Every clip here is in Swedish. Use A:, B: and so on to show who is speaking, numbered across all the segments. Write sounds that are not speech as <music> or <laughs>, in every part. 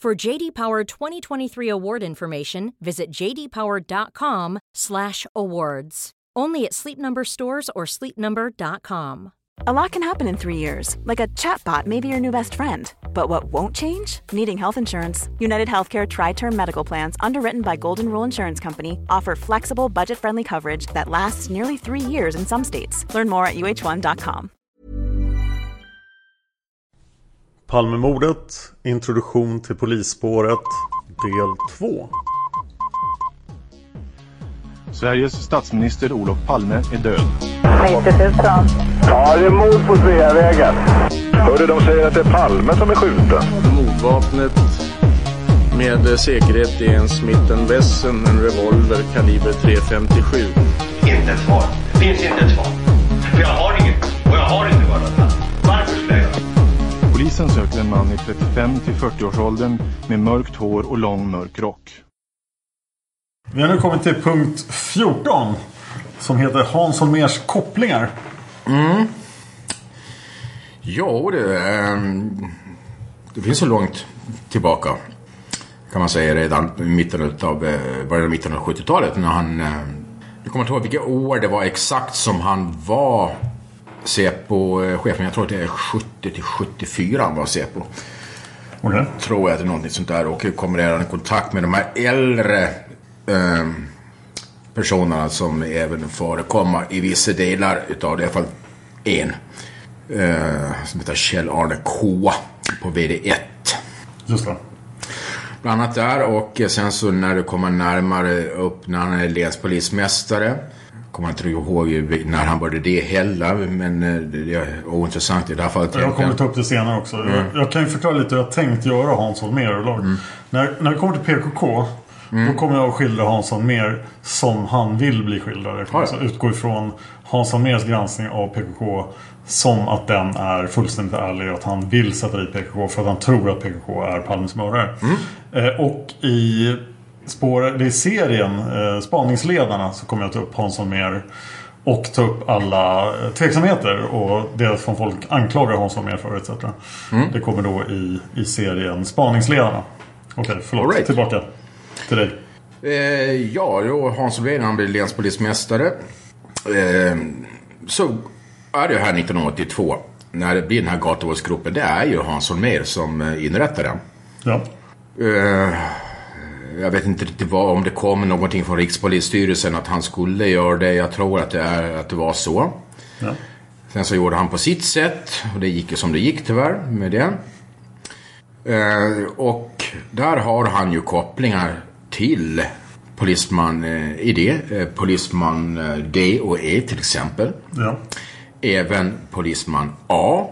A: For JD Power 2023 award information, visit jdpower.com/awards. Only at Sleep Number stores or sleepnumber.com.
B: A lot can happen in three years, like a chatbot may be your new best friend. But what won't change? Needing health insurance. United Healthcare Tri Term Medical Plans, underwritten by Golden Rule Insurance Company, offer flexible, budget friendly coverage that lasts nearly three years in some states. Learn more at uh1.com.
C: Palmemordet, introduktion till polisspåret, del 2.
D: Sveriges statsminister Olof Palme är död.
E: 90 000.
F: Ja, det är mord på Sveavägen. Hörde de säger att det är Palme som är skjuten.
G: Mordvapnet med säkerhet är en Smith Wesson, en revolver kaliber .357.
H: Inte ett svar. Det finns inte ett svar. För jag har
D: Polisen söker en man i 35 till 40-årsåldern med mörkt hår och lång mörk rock.
C: Vi har nu kommit till punkt 14. Som heter Hans Holmers kopplingar.
I: Mm. Ja det, ähm, det finns så långt tillbaka. Kan man säga redan i mitten av, eh, början av mitten av 70-talet när han... Eh, jag kommer inte ihåg vilka år det var exakt som han var Säpo-chefen. Jag tror att det är 70 till 74 han var Säpo.
C: Okay.
I: Tror jag att det är någonting sånt där. Och kommer redan i kontakt med de här äldre eh, personerna som även förekommer i vissa delar utav det. I alla fall en. Eh, som heter Kjell-Arne K på VD1.
C: Just det.
I: Bland annat där och sen så när du kommer närmare upp när han är länspolismästare. Kommer inte ihåg när han började det heller. Men eh, det är ointressant i det här fallet.
C: Jag kommer ta upp det senare också. Mm. Jag, jag, kan ju förklara lite hur jag tänkt göra Hans Holmér mm. När, när det kommer till PKK. Mm. Då kommer jag att skildra Hans Holmér som han vill bli skildrad. Jag kommer alltså utgå ifrån Hans Holmérs granskning av PKK som att den är fullständigt ärlig och att han vill sätta dit PKK för att han tror att PKK är Palmes mördare.
I: Mm.
C: Eh, och i spår, i serien eh, Spaningsledarna så kommer jag ta upp Hans Holmér och ta upp alla tveksamheter och det som folk anklagar Hans Holmér för etc. Mm. Det kommer då i, i serien Spaningsledarna. Okej, okay, förlåt. Right. Tillbaka till dig.
I: Eh, ja, då Hans Holmér han blev länspolismästare. Eh, så är det här 1982. När det blir den här gatuvåldsgruppen. Det är ju Hans Holmér som eh, inrättar den.
C: Ja.
I: Eh, jag vet inte riktigt vad, om det kom någonting från Rikspolisstyrelsen att han skulle göra det. Jag tror att det, är, att det var så.
C: Ja.
I: Sen så gjorde han på sitt sätt. Och det gick ju som det gick tyvärr med det. Eh, och där har han ju kopplingar till polisman eh, i det. Eh, polisman eh, D och E till exempel.
C: Ja.
I: Även polisman A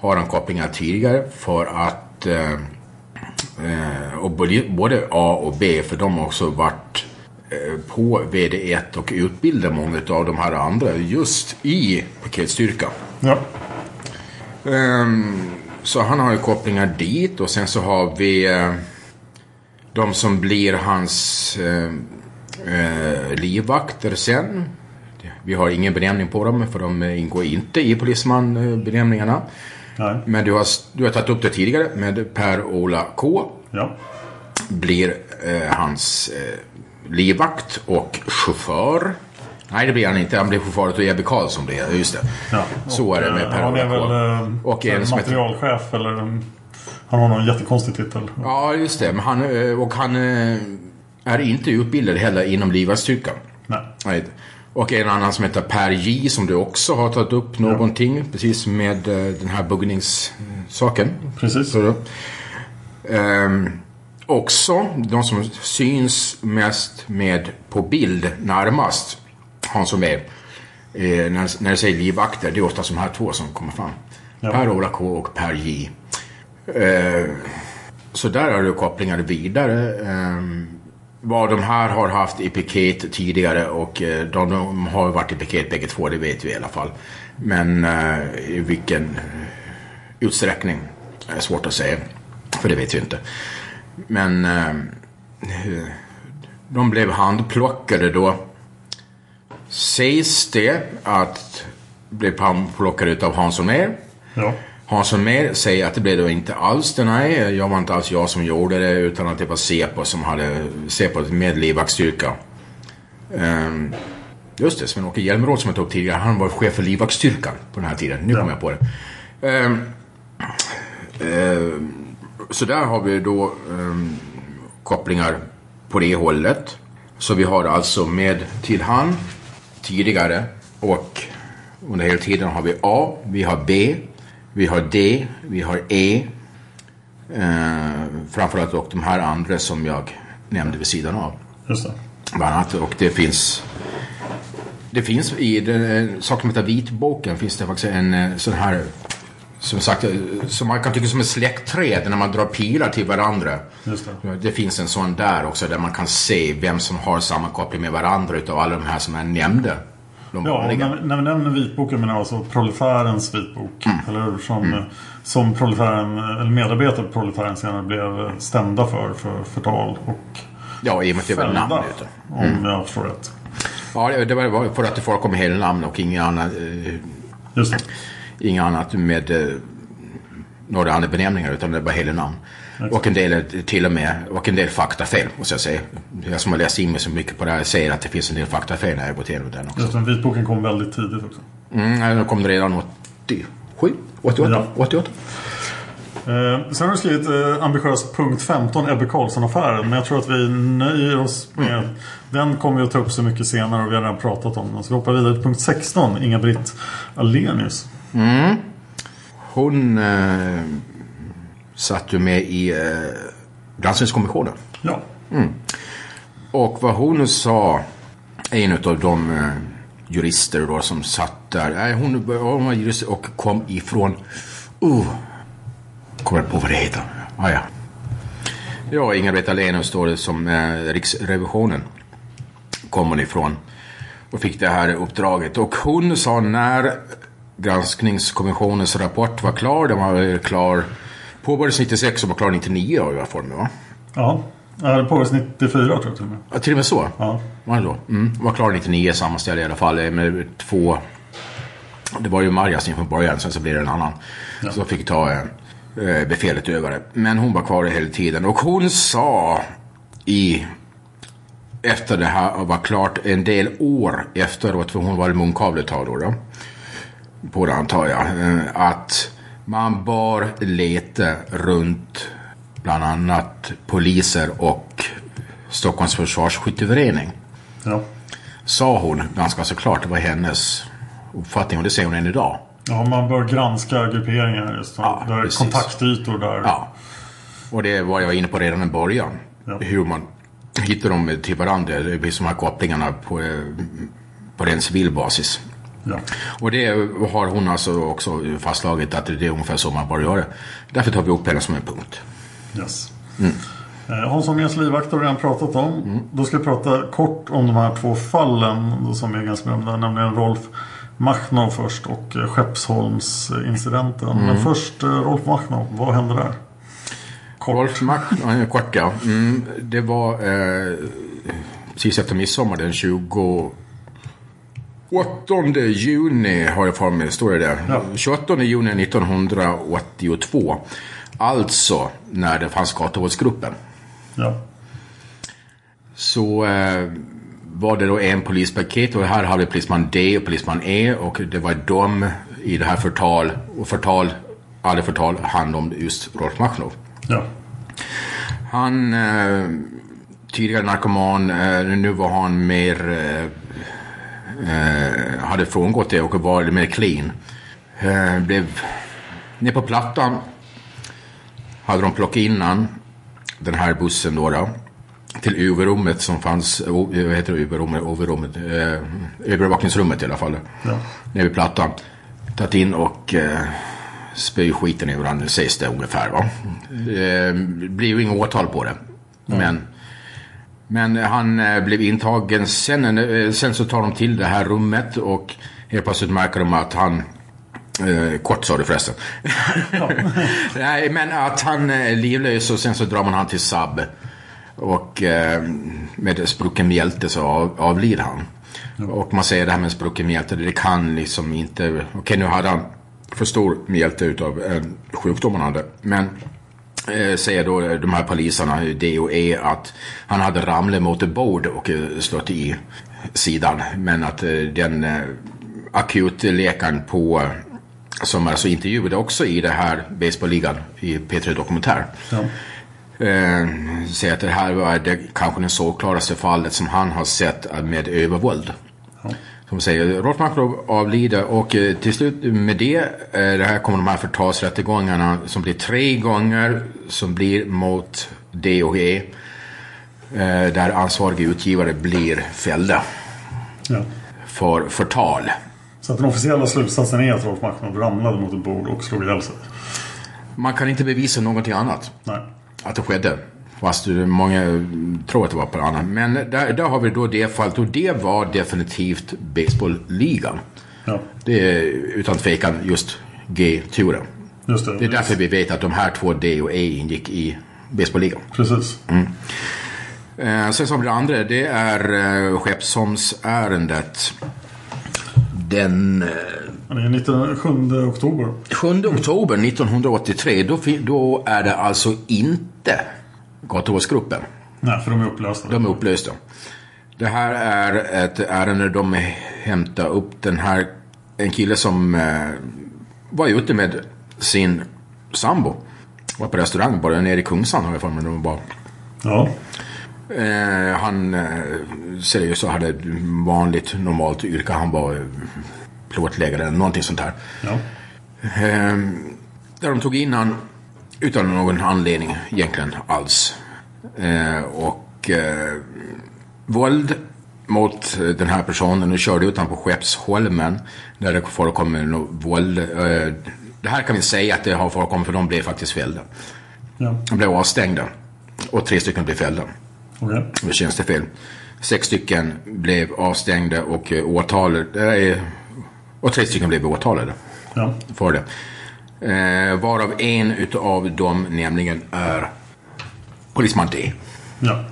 I: har han kopplingar tidigare för att eh, eh, och både A och B för de har också varit eh, på VD1 och utbildat många av de här andra just i paketstyrkan.
C: Ja.
I: Ehm, så han har ju kopplingar dit och sen så har vi eh, de som blir hans eh, eh, livvakter sen. Vi har ingen benämning på dem för de ingår inte i polisman-benämningarna. Men du har, du har tagit upp det tidigare med Per-Ola K.
C: Ja.
I: Blir eh, hans eh, livvakt och chaufför. Nej, det blir han inte. Han blir chaufför åt Ebbe Karlsson. Blir det. Just det.
C: Ja,
I: så är det med Per-Ola
C: K. Han är väl
I: och
C: en materialchef eller en Han har någon jättekonstig titel.
I: Ja, just det. Men han, eh, och han eh, är inte utbildad heller inom livvaktsstyrkan.
C: Nej.
I: Och en annan som heter Per J som du också har tagit upp någonting. Ja. Precis med uh, den här buggningssaken.
C: Precis.
I: Så, um, också de som syns mest med på bild närmast. Han som är, eh, när, när jag säger livvakter, det är ofta de här två som kommer fram. Ja. Per-Ola K och Per J. Eh, så där har du kopplingar vidare. Eh, vad de här har haft i piket tidigare och eh, de, de, har varit i piket bägge två, det vet vi i alla fall. Men eh, i vilken eh, utsträckning är svårt att säga. För det vet vi inte. Men eh, de blev handplockade då. Sägs det att blev handplockade av Hans Mer.
C: Ja.
I: Hansson Mer säger att det blev då inte alls det, nej. Jag var inte alls jag som gjorde det utan att det var Säpo som hade Säpo med livvaktsstyrka. Um, just det, Sven-Åke Hjälmeråd som jag tog upp tidigare, han var chef för livvaktsstyrkan på den här tiden. Nu ja. kommer jag på det. Um, um, så där har vi då kopplingar på det hållet. Så vi har alltså med till han tidigare och under hela tiden har vi A, vi har B, vi har D, vi har E. Eh, framförallt och de här andra som jag nämnde vid sidan av.
C: Just det.
I: Bland annat, och det finns det finns i den sak som heter vitboken finns det faktiskt en eh, sån här som sagt, eh, som man kan tycka som ett släktträd när man drar pilar till varandra.
C: Det.
I: det finns en sån där också där man kan se vem som har sammankoppling med varandra utav alla de här som är nämnda.
C: De ja, när, när vi nämner vitboken menar jag alltså proletärens vitbok. Mm. Eller? Som, mm. som proletären, eller medarbetare på proletären senare blev stämda för, för förtal och
I: Ja, i och med att det var namn
C: mm. Om jag förstår rätt.
I: Ja, det var för att det förekom hela namn och inga annat. Eh,
C: Just det.
I: Inga annat med eh, några andra benämningar utan det var hela namn. Och en del till och med, och en del faktafel måste jag säga. Jag som har läst in mig så mycket på det här säger att det finns en del faktafel när jag gått igenom den också.
C: Just den vitboken kom väldigt tidigt också.
I: Mm, den kom redan 87, 88, ja. 88.
C: Eh, sen har du skrivit eh, ambitiös punkt 15 Ebbe Carlsson-affären. Men jag tror att vi nöjer oss med mm. Den kommer vi att ta upp så mycket senare och vi har redan pratat om den. Så vi hoppar vidare till punkt 16 Inga-Britt Alenius.
I: Mm. Hon eh, satt ju med i eh, granskningskommissionen.
C: Ja.
I: Mm. Och vad hon sa, en av de eh, jurister då som satt där. Nej, hon, hon var jurist och kom ifrån... Uh, kommer på vad det heter. Ah, ja. Ja, Inga-Britt Ahlenius står det som eh, Riksrevisionen. Kommer hon ifrån. Och fick det här uppdraget. Och hon sa när granskningskommissionens rapport var klar. Den var klar Påbörjades 96 och var klar 99 har jag för mig va?
C: Ja, det påbörjades 94 tror jag till och med.
I: Ja, till och med så?
C: Ja.
I: Var det då? Mm. Var klar 99 sammanställde i alla fall med två... Det var ju Marjas från början, sen så blev det en annan. Ja. Så fick ta eh, befälet över det. Men hon var kvar hela tiden och hon sa i efter det här var klart en del år efteråt, för hon var i munkavle ett tag då, då. På det antar jag. Eh, att man bör leta runt bland annat poliser och Stockholms försvarsskytteförening.
C: Ja.
I: Sa hon ganska så klart. Det var hennes uppfattning och det säger hon än idag.
C: Ja, man bör granska grupperingar. Just ja, där precis. kontaktytor där.
I: Ja. Och det var jag inne på redan i början. Ja. Hur man hittar dem till varandra. Det blir de här kopplingarna på, på ren civil basis.
C: Ja.
I: Och det har hon alltså också fastslagit att det är ungefär så man bör göra. Därför tar vi upp henne som en punkt.
C: Yes. Mm. Eh, Hans Holmérs livvakt har vi redan pratat om. Mm. Då ska jag prata kort om de här två fallen som är ganska berömda. Nämligen Rolf Machnow först och eh, Skeppsholmsincidenten. Mm. Men först eh, Rolf Machnow, vad hände där?
I: Kort. Rolf Machnow, kort ja. Mm, det var eh, precis efter midsommar den 20 8 juni har jag för mig, står det där. Ja. 28 juni 1982. Alltså när det fanns Gatuvåldsgruppen.
C: Ja.
I: Så eh, var det då en polispaket och här hade polisman D och polisman E och det var de i det här förtal och förtal fått ta hand om just Rolf Machnov.
C: Ja.
I: Han, eh, tidigare narkoman, eh, nu var han mer, eh, eh, hade frångått det och var mer clean. Eh, blev ner på plattan. Hade de plockat in han, den här bussen då. då till UV-rummet som fanns, o- vad heter det, UV-rummet, OV-rummet, eh, övervakningsrummet i alla fall.
C: Ja.
I: Nere vid plattan. Tagit in och eh, spöj skiten i varandra sägs det ungefär. Va? Eh, det blir ju inget åtal på det. Men, men han eh, blev intagen. Sen, eh, sen så tar de till det här rummet och helt plötsligt märker de att han Eh, kort sa du förresten. <laughs> Nej, men att han är livlös och sen så drar man han till SAB. Och eh, med sprucken mjälte så av, avlider han. Och man säger det här med sprucken mjälte, det kan liksom inte... Okej, nu hade han för stor mjälte utav en sjukdom han hade. Men eh, säger då de här poliserna, D och E, att han hade ramlat mot ett bord och eh, slått i sidan. Men att eh, den eh, akutläkaren på eh, som alltså intervjuade också i det här baseballligan i P3 Dokumentär.
C: Ja.
I: Eh, säger att det här var det kanske det såklaraste fallet som han har sett med övervåld. Som säger, Rolf Macklov avlider och eh, till slut med det, eh, det här kommer de här förtalsrättegångarna som blir tre gånger som blir mot D och E. Eh, där ansvariga utgivare blir fällda
C: Ja.
I: för förtal.
C: Så att den officiella slutsatsen är att Rolf Machnov ramlade mot ett bord och slog ihjäl sig.
I: Man kan inte bevisa någonting annat.
C: Nej.
I: att det skedde. Fast många tror att det var på annat. Men där, där har vi då det fallet och det var definitivt baseballligan.
C: Ja.
I: Det är utan tvekan just G-turen.
C: Just det.
I: Det är därför vi vet att de här två D och E ingick i baseballligan.
C: Precis.
I: Eh, sen vi det andra, det är eh, Skeppsholmsärendet. Den eh,
C: Det är 19, 7 oktober.
I: 7 oktober 1983, då, då är det alltså inte Gatuvårdsgruppen.
C: Nej, för de är upplösta.
I: De är upplösta. Det här är ett ärende de hämtar upp den här, en kille som eh, var ute med sin sambo. Var på restaurang, bara nere i Kungsan har jag för mig. De var.
C: Ja.
I: Eh, han eh, seriöst så hade ett vanligt normalt yrke. Han var eh, plåtläggare eller någonting sånt här.
C: Ja.
I: Eh, där de tog in han utan någon anledning egentligen alls. Eh, och eh, våld mot eh, den här personen och körde ut honom på Skeppsholmen. Där det förekommer våld. Eh, det här kan vi säga att det har förekommit för de blev faktiskt fällda.
C: Ja.
I: De blev avstängda. Och tre stycken blev fällda.
C: Okej.
I: Det känns det fel. Sex stycken blev avstängda och eh, åtalade. Eh, och tre stycken blev åtalade
C: Ja.
I: för det. Eh, varav en utav dem nämligen är polisman D.
C: Ja.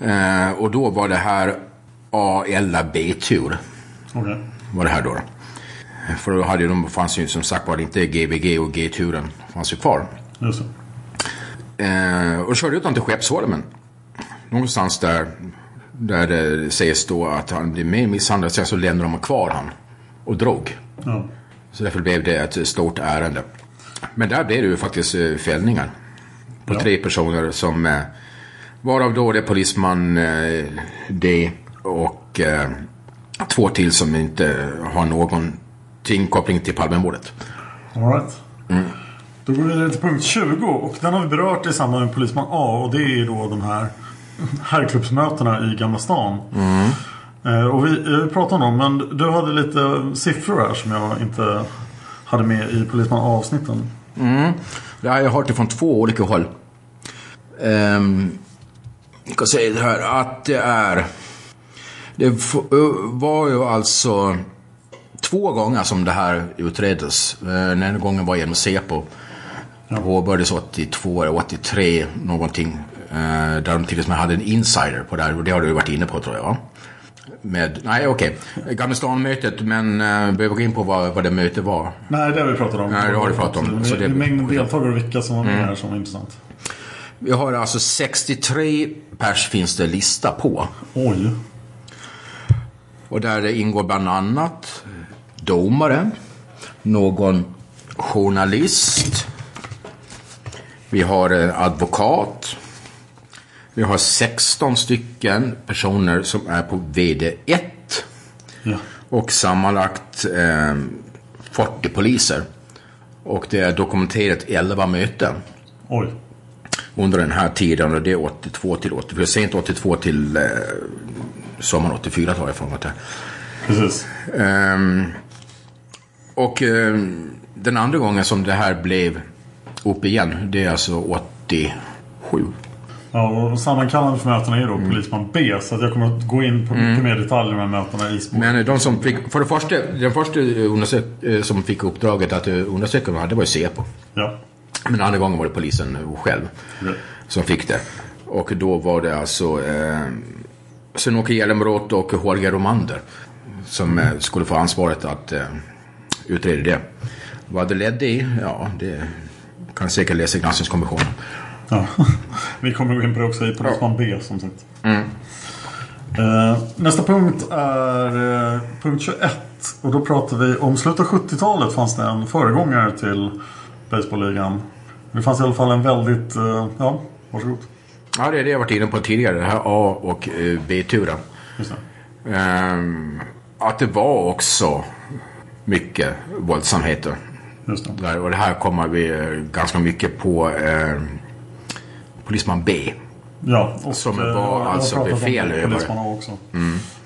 I: Eh, och då var det här A eller B-tur.
C: Okej.
I: Var det här då. För då hade de, fanns ju som sagt var inte GBG och G-turen fanns ju kvar.
C: Just det.
I: Eh, och körde ut honom till Skeppsholmen. Någonstans där, där det sägs då att han blev mer misshandlad. Sen så lämnade de kvar han och drog.
C: Ja.
I: Så därför blev det ett stort ärende. Men där blev det ju faktiskt eh, fällningar. På
C: Ja.
I: tre personer som eh, varav då det är polisman eh, D och två till som inte har någonting koppling till Palmemordet.
C: All right. Då går vi vidare till punkt 20 och den har vi berört i samband med Polisman A och det är då de här herrklubbsmötena i Gamla stan. Eh, Och vi, pratade om dem men du hade lite siffror här som jag inte hade med i Polisman A-avsnitten.
I: Det har jag hört det från två olika håll. Um, jag kan säga det här att det är... Det var ju alltså två gånger som det här utreddes. Eh, Den ena gången var genom Säpo. Påbörjades 82 eller 83 någonting. eh, Där de till och med hade en insider på det här. Och det har du varit inne på tror jag? Med, nej okej, Gamla stan-mötet men uh, behöver gå in på vad, vad det mötet var.
C: Nej, det har vi pratat om.
I: Nej, det har du pratat om. Så
C: det är mängden deltagare och vilka som var med här som var intressant.
I: Vi har alltså 63 pers finns det lista på.
C: Oj.
I: Och där det ingår bland annat domare, någon journalist. Vi har en advokat. Vi har 16 stycken personer som är på VD1.
C: Ja.
I: Och sammanlagt eh, 40 poliser. Och det är dokumenterat 11 möten
C: Oj.
I: under den här tiden. Och det är 82 till 84. Sent 82 till eh, sommaren 84 tar jag för mig. det.
C: Precis.
I: Ehm, och ehm, den andra gången som det här blev upp igen, det är alltså 87.
C: Ja, och sammankallandet för mötena är då
I: Mm.
C: polisman B. Så att jag kommer att gå in på mycket mer detaljer med mötena i spår.
I: Men de som fick, för det första, den första undersök, eh, som fick uppdraget att eh, undersöka de här, det var ju Säpo.
C: Ja.
I: Men andra gången var det polisen själv
C: Ja.
I: som fick det. Och då var det alltså eh, Sven-Åke Hjälmroth och Holger Romander som eh, skulle få ansvaret att eh, utreda det. Vad det ledde i, ja, det kan säkert läsa i granskningskommissionen.
C: Ja. <laughs> Vi kommer gå in på det också i polisman B som sagt.
I: Mm.
C: Eh, nästa punkt är eh, punkt 21. Och då pratar vi om slutet av 70-talet fanns det en föregångare till Baseballligan. Det fanns i alla fall en väldigt, eh, ja, varsågod.
I: Ja, det är det jag varit inne på tidigare, det här A och B-turen. Ehm, att det var också mycket våldsamheter.
C: Just det.
I: Där, och det här kommer vi ganska mycket på eh, Polisman B.
C: Ja, och
I: Som
C: eh,
I: var alltså
C: pratat om
I: befäl över.
C: Polisman A också.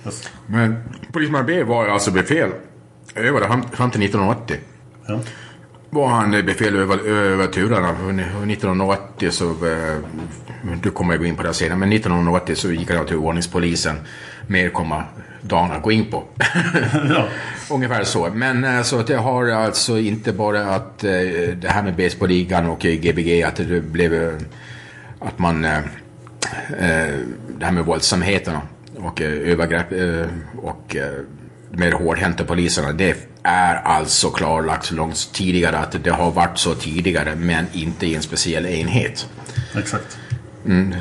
C: Yes.
I: Men Polisman B var alltså befäl det fram till 1980.
C: Ja.
I: Var han eh, befäl över, turerna. Och 1980 så, eh, du kommer jag gå in på det senare, men 1980 så gick han till ordningspolisen. Mer kommer Dan att gå in på. <laughs>
C: ja.
I: Ungefär så. Men så att det har alltså inte bara att det här med baseballligan och Gbg att det blev att man eh, eh, det här med våldsamheterna och eh, övergrepp eh, och eh, med hårdhänta poliserna. Det är alltså klarlagt så långt tidigare att det har varit så tidigare men inte i en speciell enhet.
C: Exakt.
I: Mm.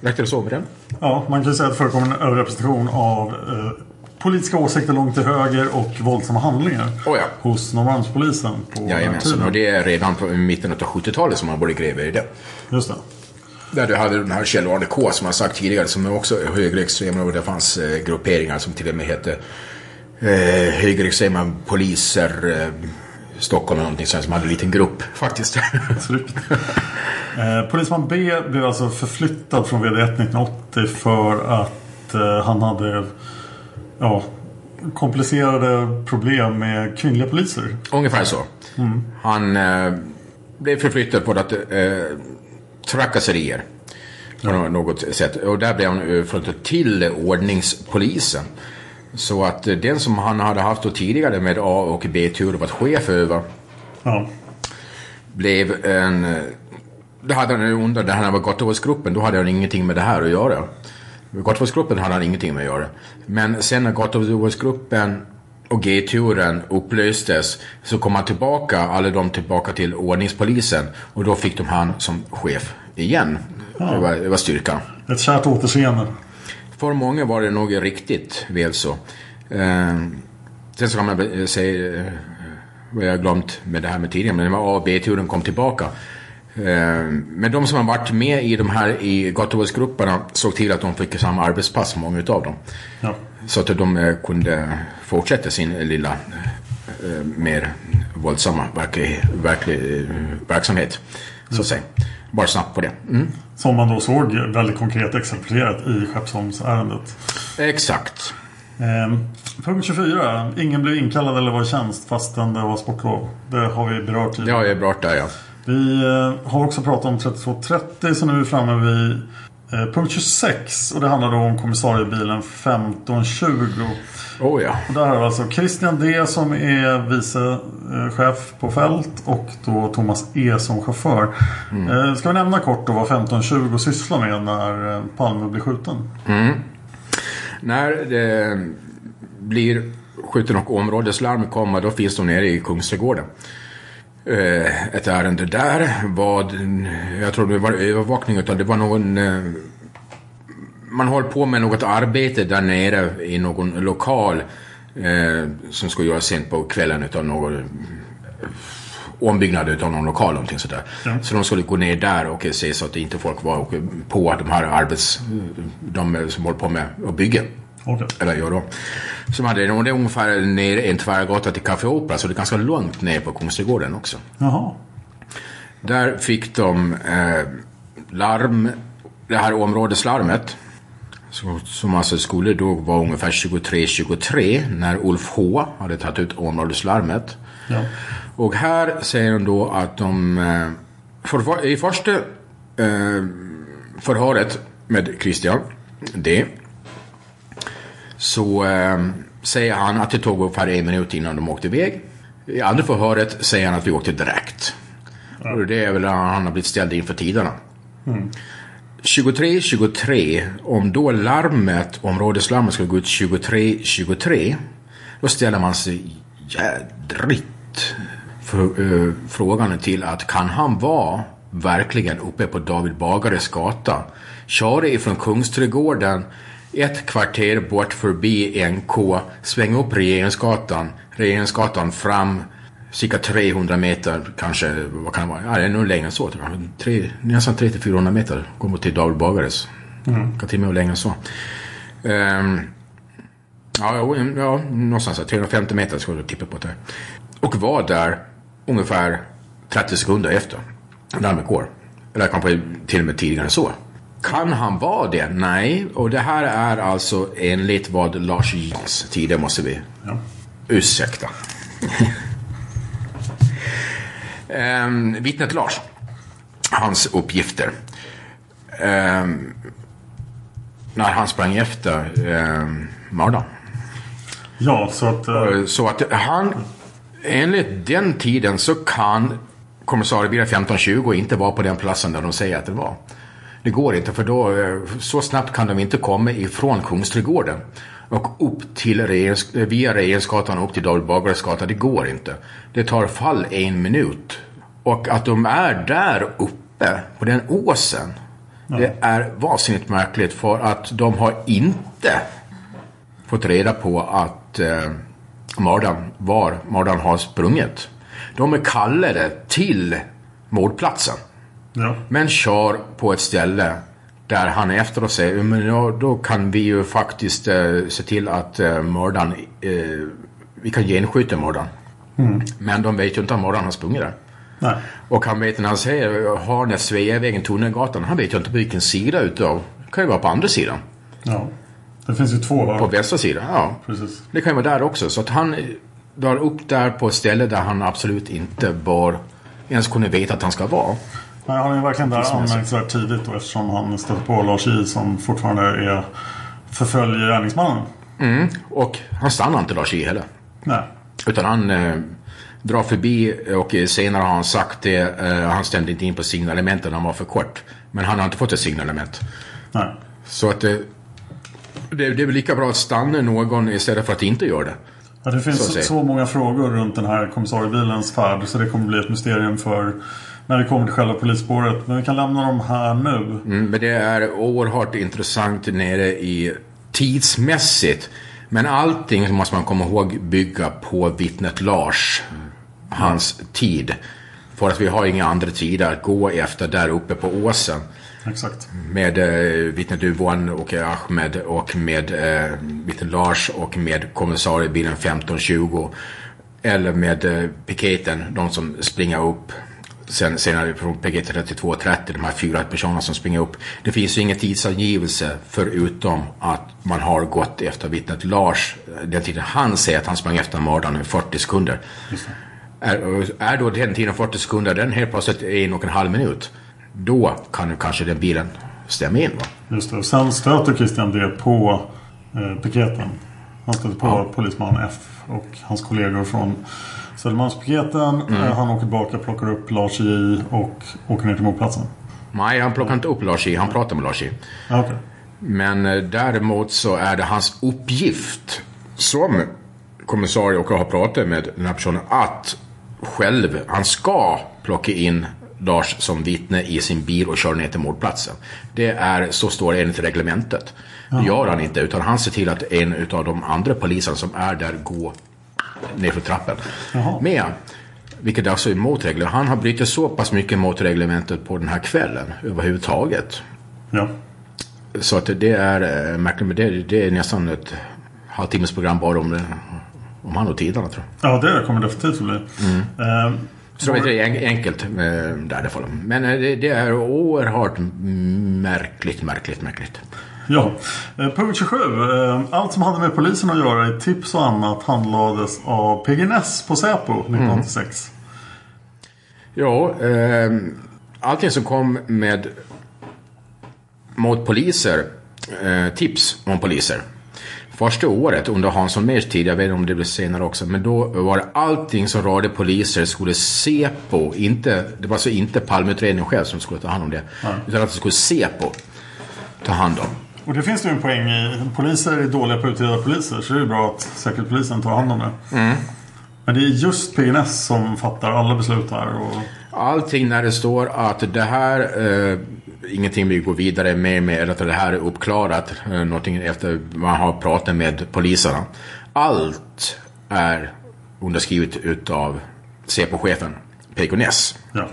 I: Räckte det så med det?
C: Ja, man kan säga att det förekommer en överrepresentation av eh, politiska åsikter långt till höger och våldsamma handlingar
I: Oh ja.
C: hos Norrmalmspolisen på den
I: Jajamensan, och det är redan på mitten av 70-talet som man började gräva i det.
C: Just det.
I: Där du hade den här Kjell Arne K som jag sagt tidigare som är också högerextrema och det fanns eh, grupperingar som till och med hette eh, högerextrema poliser eh, Stockholm eller någonting sånt som hade en liten grupp faktiskt. <laughs>
C: Eh, polisman B blev alltså förflyttad från VD1 1980 för att eh, han hade ja, komplicerade problem med kvinnliga poliser.
I: Ungefär så. Han eh, blev förflyttad på att eh, trakasserier. På något sätt. Och där blev han överflyttad till ordningspolisen. Så att eh, den som han hade haft då tidigare med A och B-tur varit chef över
C: Ja,
I: blev en... eh, Det hade han under det här var Gottavårdsgruppen, då hade han ingenting med det här att göra. Gottavårdsgruppen hade han ingenting med att göra. Men sen när Gottavårdsgruppen och G-turen upplöstes så kom han tillbaka, alla de tillbaka till ordningspolisen och då fick de han som chef igen. Det, var, det var styrkan.
C: ett kärt återseende.
I: För många var det nog riktigt väl så. Eh, sen så kan man säga, eh, vad jag glömt med det här med tidigare, men när A och B-turen kom tillbaka. Eh, men de som har varit med i de här i Gottavårdsgrupperna såg till att de fick samma arbetspass, många utav dem.
C: Ja.
I: Så att de eh, kunde fortsätta sin lilla eh, mer våldsamma verklig, verklig, eh, verksamhet. Så att säga. Bara snabbt på det. Mm.
C: Som man då såg väldigt konkret exemplifierat i Skeppsholmsärendet.
I: Exakt.
C: Ehm, punkt 24. Ingen blev inkallad eller var i tjänst fastän det var sportlov. Det har vi berört
I: Det
C: tidigare.
I: har jag bra där ja.
C: Vi eh, har också pratat om 3230 så nu är vi framme vid eh, punkt 26. Och det handlar då om kommissariebilen 1520.
I: Oh ja.
C: Och där har vi alltså Christian D som är vice eh, chef på fält och då Thomas E som chaufför. Eh, ska vi nämna kort då vad 1520 sysslar med när eh, Palme blir skjuten?
I: När det blir skjuten och områdeslarm kommer, då finns de nere i Kungsträdgården. Eh, Ett ärende där var, jag tror det var övervakning, utan det var någon... eh, Man höll på med något arbete där nere i någon lokal eh, som skulle göras sent på kvällen utav någon ombyggnad av någon lokal någonting sådär.
C: Ja.
I: Så de skulle gå ner där och se så att inte folk var på de här arbets... De som håller på med att bygga.
C: Okej.
I: Eller gör då. Som hade, och det är ungefär ner en tvärgata till Café Opera så det är ganska långt ner på Kungsträdgården också.
C: Jaha.
I: Där fick de eh, larm, det här områdeslarmet. Som, som alltså skulle då vara ungefär 23.23 när Ulf H hade tagit ut områdeslarmet.
C: Ja.
I: Och här säger de då att de eh, för, i första eh, förhöret med Christian D. Så eh, säger han att det tog ungefär en minut innan de åkte iväg. I andra förhöret säger han att vi åkte direkt. Och det är väl att han har blivit ställd inför tiderna. 23.23, om då larmet, områdeslarmet ska gå ut 23.23, då ställer man sig jädrigt för, eh, frågan till att kan han vara verkligen uppe på David Bagares gata? Köra ifrån Kungsträdgården ett kvarter bort förbi NK, svänga upp Regeringsgatan, Regeringsgatan fram cirka 300 meter kanske, vad kan det vara? Ja, det är nog längre än så tror jag. Tre, nästan 300-400 meter går mot till David Bagares.
C: Mm.
I: Kan till och med längre än så. Ehm, ja, ja, någonstans där, 350 meter skulle jag tippa på det. Och var där ungefär 30 sekunder efter larmet går. Eller kanske till och med tidigare än så. Kan han vara det? Nej. Och det här är alltså enligt vad Lars Jens tidigare måste vi
C: Ja.
I: ursäkta. um, <laughs> vittnet Lars. Hans uppgifter. Ehm, när han sprang efter um, mördaren.
C: Ja, så att... eh,
I: Så att han, enligt den tiden så kan kommissariebilen 1520 inte vara på den platsen där de säger att det var. Det går inte för då, eh, så snabbt kan de inte komma ifrån Kungsträdgården och upp till Regerings, eh, via Regeringsgatan och upp till David Bagares gata. Det går inte. Det tar fall en minut. Och att de är där uppe på den åsen. Det är vansinnigt märkligt för att de har inte fått reda på att eh, mördaren, var mördaren har sprungit. De är kallade till mordplatsen.
C: Ja.
I: Men kör på ett ställe där han efteråt säger men ja, då kan vi ju faktiskt eh, se till att eh, mördaren, eh, vi kan genskjuta mördaren. Men de vet ju inte att mördaren har sprungit där.
C: Nej.
I: Och han vet när han säger Harnäs, Sveavägen, Tunnelgatan, han vet ju inte på vilken sida utav, det kan ju vara på andra sidan.
C: Ja. Det finns ju två
I: På
C: va?
I: västra sidan, ja.
C: Precis.
I: Det kan ju vara där också. Så att han drar upp där på ett ställe där han absolut inte bör ens kunna veta att han ska vara.
C: Nej, han är verkligen där anmärkningsvärt tidigt då, eftersom han stöter på Lars J som fortfarande är förföljer gärningsmannen.
I: Och han stannar inte Lars J heller.
C: Nej.
I: Utan han eh, drar förbi och eh, senare har han sagt det. Eh, han stämde inte in på signalementen, han var för kort. Men han har inte fått ett signalement.
C: Nej.
I: Så att eh, det, det är väl lika bra att stanna någon istället för att inte göra det.
C: Ja, det
I: Så
C: finns
I: säga.
C: så, många frågor runt den här kommissariebilens färd så det kommer bli ett mysterium för när vi kommer till själva polisspåret. Men vi kan lämna dem här nu.
I: Mm, men det är oerhört intressant nere i tidsmässigt. Men allting måste man komma ihåg bygga på vittnet Lars. Hans tid. För att vi har inga andra tider att gå efter där uppe på åsen.
C: Exakt.
I: Med eh, vittnet Yvonne och Ahmed och med eh, vittnet Lars och med kommissariebilen 1520. Eller med eh, piketen, de som springer upp. Sen senare från piket 3230, de här fyra personerna som springer upp. Det finns ju ingen tidsangivelse förutom att man har gått efter vittnet Lars. Den tiden han säger att han sprang efter mördaren i 40 sekunder. Är, är då den tiden 40 sekunder, den helt plötsligt en och en halv minut. Då kan ju kanske den bilen stämma in. Va?
C: Just det. Och sen stöter Christian D på eh, piketen. Han stöter på
I: Ja.
C: polisman F och hans kollegor från Södermalmspiketen.
I: Mm.
C: Eh, han åker tillbaka, plockar upp Lars J och åker ner till mordplatsen.
I: Nej, han plockar inte upp Lars I, han pratar med Lars I.
C: Ja, okej.
I: Men eh, däremot så är det hans uppgift som kommissarie och har pratat med den här personen att själv, han ska plocka in Lars som vittne i sin bil och köra ner till mordplatsen. Det är, så står det enligt reglementet. Det gör han inte, utan han ser till att en av de andra poliserna som är där går ner för trappen.
C: Jaha.
I: med. Vilket alltså är mot regler. Han har brutit så pass mycket mot reglementet på den här kvällen överhuvudtaget.
C: Ja.
I: Så att det är eh, märkligt. Men det, det är nästan ett halvtimmesprogram bara om, det, om han och tidarna tror jag.
C: Ja, det kommer definitivt att bli. Eh,
I: Så det är en- enkelt eh, där i alla fall. Men eh, det, det är oerhört märkligt, märkligt, märkligt.
C: Ja, eh, punkt 27. Eh, Allt som hade med polisen att göra i tips och annat handlades av PGNS på Säpo 1986.
I: Ja, eh, allting som kom med mot poliser, eh, tips om poliser. Första året under Hansson Mehrs tid, jag vet inte om det blev senare också, men då var det allting som rörde poliser skulle Säpo, inte, det var alltså inte Palmeutredningen själv som skulle ta hand om det, utan att det skulle Säpo ta hand om.
C: Och det finns ju en poäng i. Poliser är dåliga på att utreda poliser så det är bra att Säkerhetspolisen tar hand om det.
I: Mm.
C: Men det är just PGNS som fattar alla beslut här. Och...
I: Allting när det står att det här, eh, ingenting vi går vidare med, med eller att det här är uppklarat, eh, någonting efter man har pratat med poliserna. Allt är underskrivet utav Säpo-chefen, Pekko Ness.
C: Ja.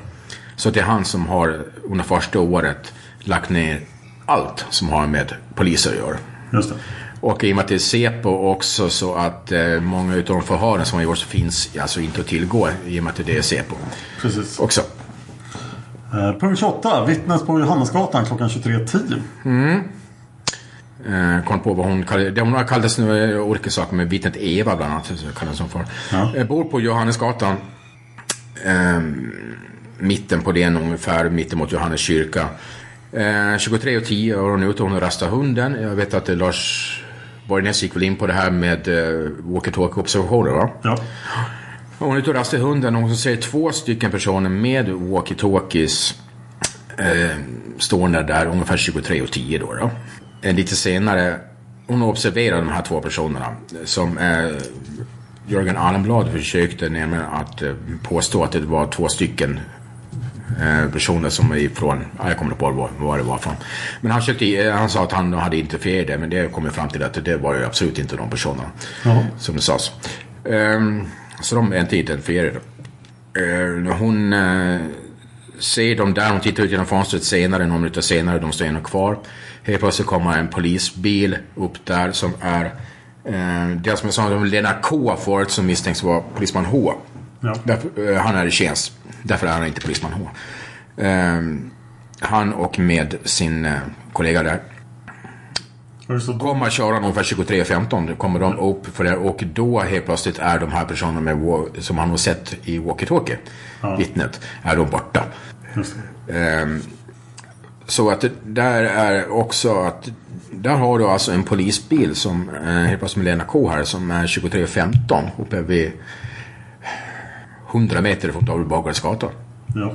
I: Så det är han som har under första året lagt ner allt som har med poliser att göra.
C: Just det.
I: Och i och med att det är Säpo också så att eh, många utav de förhören som har gjorts finns alltså inte att tillgå i och med att det är Säpo.
C: Precis.
I: Också.
C: Eh, punkt 28. Vittnet på Johannesgatan klockan 23.10.
I: Mm. Eh, kom på vad hon kallade det. Hon har kallats nu olika saker med vittnet Eva bland annat. Så kallas hon för.
C: Ja.
I: Eh, bor på Johannesgatan. Eh, mitten på den ungefär, mitten mot Johannes kyrka. Eh, 23.10 och hon är ute och hon rastar hunden. Jag vet att eh, Lars Borgnäs gick väl in på det här med eh, walkie-talkie-observationer va?
C: Ja.
I: Hon är ute och rastar hunden och hon ser två stycken personer med walkie-talkies eh, stående där ungefär 23.10 då. då. Eh, lite senare, hon observerar de här två personerna som eh, Jörgen Allenblad försökte nämligen att eh, påstå att det var två stycken personer som är ifrån, ja, jag kommer inte på vad, det var från. Men han, försökte, eh, han sa att han hade interfererat det, men det kom ju fram till att det var ju absolut inte de personerna.
C: Ja.
I: Som det sades. Ehm, så de är inte identifierade. Eh, hon eh, ser dem där, hon tittar ut genom fönstret senare, några minuter senare, de står ännu kvar. Helt plötsligt kommer en polisbil upp där som är eh, det som jag sa om Lena K förut som misstänks vara polisman H.
C: Ja.
I: Därför, eh, han är i tjänst, därför är han inte polisman H. Eh, han och med sin eh, kollega där kommer köra ungefär 23.15. Då kommer de upp för det och då helt plötsligt är de här personerna med, som han har sett i walkie-talkie, vittnet, är då borta. Ehm, så att det där är också att där har du alltså en polisbil som eh, helt plötsligt med Lena K här som är 23.15 uppe vid 100 meter från gata.
C: Ja.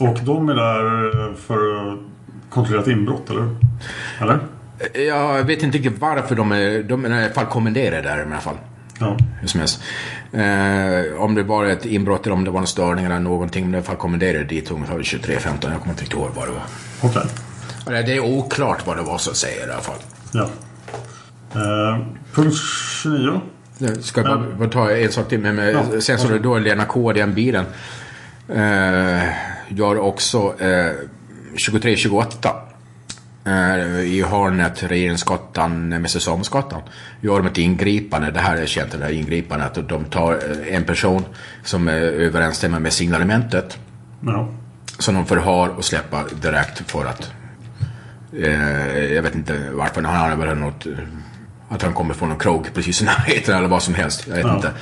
C: Och de är där eh, för att kontrollera ett inbrott, eller? Eller?
I: Jag vet inte riktigt varför de är, de är i alla fall kommenderade där i alla fall.
C: Ja.
I: Hur som helst. Eh, om det var ett inbrott eller om det var en störning eller någonting. Men i alla fall kommenderade dit ungefär 23.15. Jag kommer inte riktigt ihåg vad det var.
C: Okej.
I: Eller Det är oklart vad det var så att säga i alla fall.
C: Ja. Eh, punkt 29.
I: Jag ska bara, bara ta en sak till. Men med,
C: Ja.
I: sen så är det då Lena K, den bilen. Eh, gör också eh, 2328. Eh, I hörnet Regeringsgatan, Mästersamsgatan. Gör de ett ingripande. Det här är känt, det här ingripandet. Att de tar eh, en person som eh, överensstämmer med signalementet.
C: Ja.
I: Som de förhör och släpper direkt för att... Eh, jag vet inte varför. Han har väl något... Att han kommer från en krog precis i närheten eller vad som helst. Jag vet
C: Ja.
I: inte.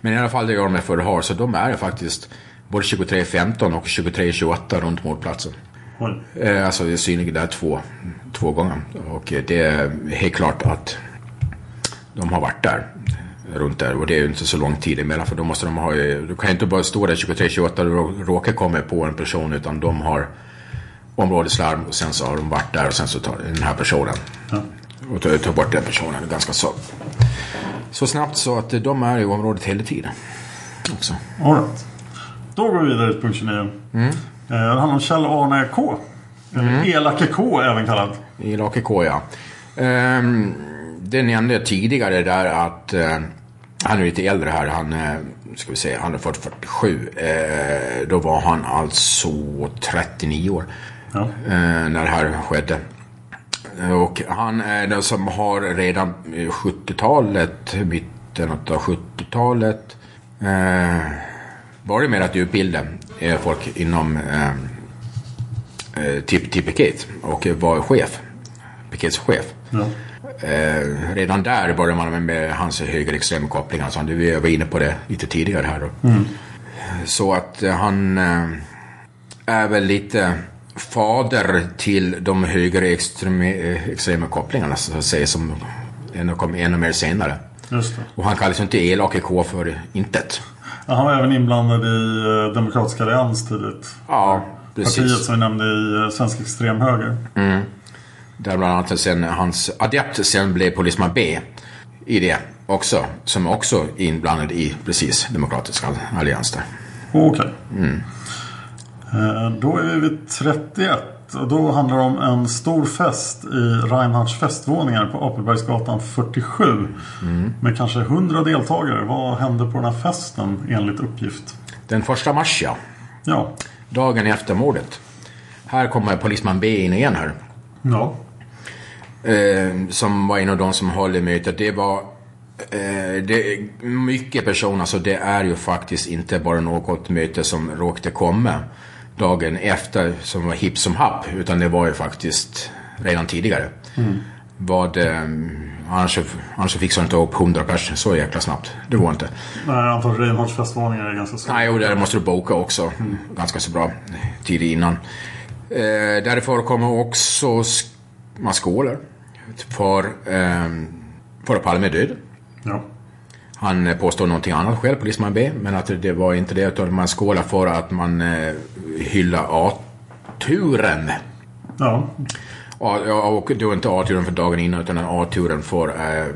I: Men i alla fall det gör de med förhör. Så de är faktiskt både 23.15 och 23.28 runt mordplatsen.
C: Oj.
I: Eh, alltså det är synliga där två, två gånger. Och eh, det är helt klart att de har varit där. Runt där. Och det är ju inte så lång tid emellan. För då måste de ha Du kan ju inte bara stå där 23.28 och rå- råka komma på en person. Utan de har områdeslarm och sen så har de varit där och sen så tar den här personen.
C: Ja.
I: Och tar bort den personen ganska så. Så snabbt så att de är i området hela tiden. Också.
C: All right. Då går vi vidare till punkt 29.
I: Mm.
C: Eh, det handlar om Kjell Arne K. Eller Elake K även kallad.
I: I Lake K, ja. Ehm, det nämnde jag tidigare där att eh, Han är lite äldre här. Han, eh, ska vi säga, han är 47. Eh, då var han alltså 39 år.
C: Ja.
I: Eh, när det här skedde. Och han är den som har redan 70-talet, mitten av 70-talet, eh, varit med att utbilda eh, folk inom eh, eh, till, till Piket och var chef. Pikets chef.
C: Ja.
I: Eh, redan där började man med hans högerextrema kopplingar. Så vi var inne på det lite tidigare här. Då. Så att eh, han eh, är väl lite fader till de högerextrema eh, kopplingarna så att säga som kom ännu mer senare.
C: Just det.
I: Och han kallas ju inte elak K för intet.
C: Ja, Han var även inblandad i eh, Demokratiska Allians tidigt.
I: Ja,
C: Partiet
I: precis.
C: som vi nämnde i eh, Svensk extremhöger.
I: Där bland annat sen hans adept sen blev polisman B i det också. Som också är inblandad i precis Demokratiska Allians där.
C: Okej. Eh, Då är vi vid 31. Och då handlar det om en stor fest i Reinhardts festvåningar på Apelbergsgatan 47. Med kanske 100 deltagare. Vad hände på den här festen enligt uppgift?
I: Den första mars ja.
C: Ja.
I: Dagen efter mordet. Här kommer polisman B in igen här.
C: Ja.
I: Eh, som var en av de som höll i mötet. Det var eh, det, mycket personer, så det är ju faktiskt inte bara något möte som råkade komma dagen efter som var hipp som happ. Utan det var ju faktiskt redan tidigare. Vad, eh, annars, annars fick jag inte upp 100 personer så jäkla snabbt. Det var inte.
C: Nej, Reinhardts festvåningar är ganska stora.
I: Nej, och där måste du boka också. Ganska så bra tid innan. Eh, där förekommer också sk- man skålar för, eh, för Palme är död.
C: Ja.
I: Han eh, påstår någonting annat själv, polisman B, men att det var inte det utan man skålar för att man eh, hyllar A-turen.
C: Ja.
I: Ja, och var inte A-turen för dagen innan utan A-turen för eh,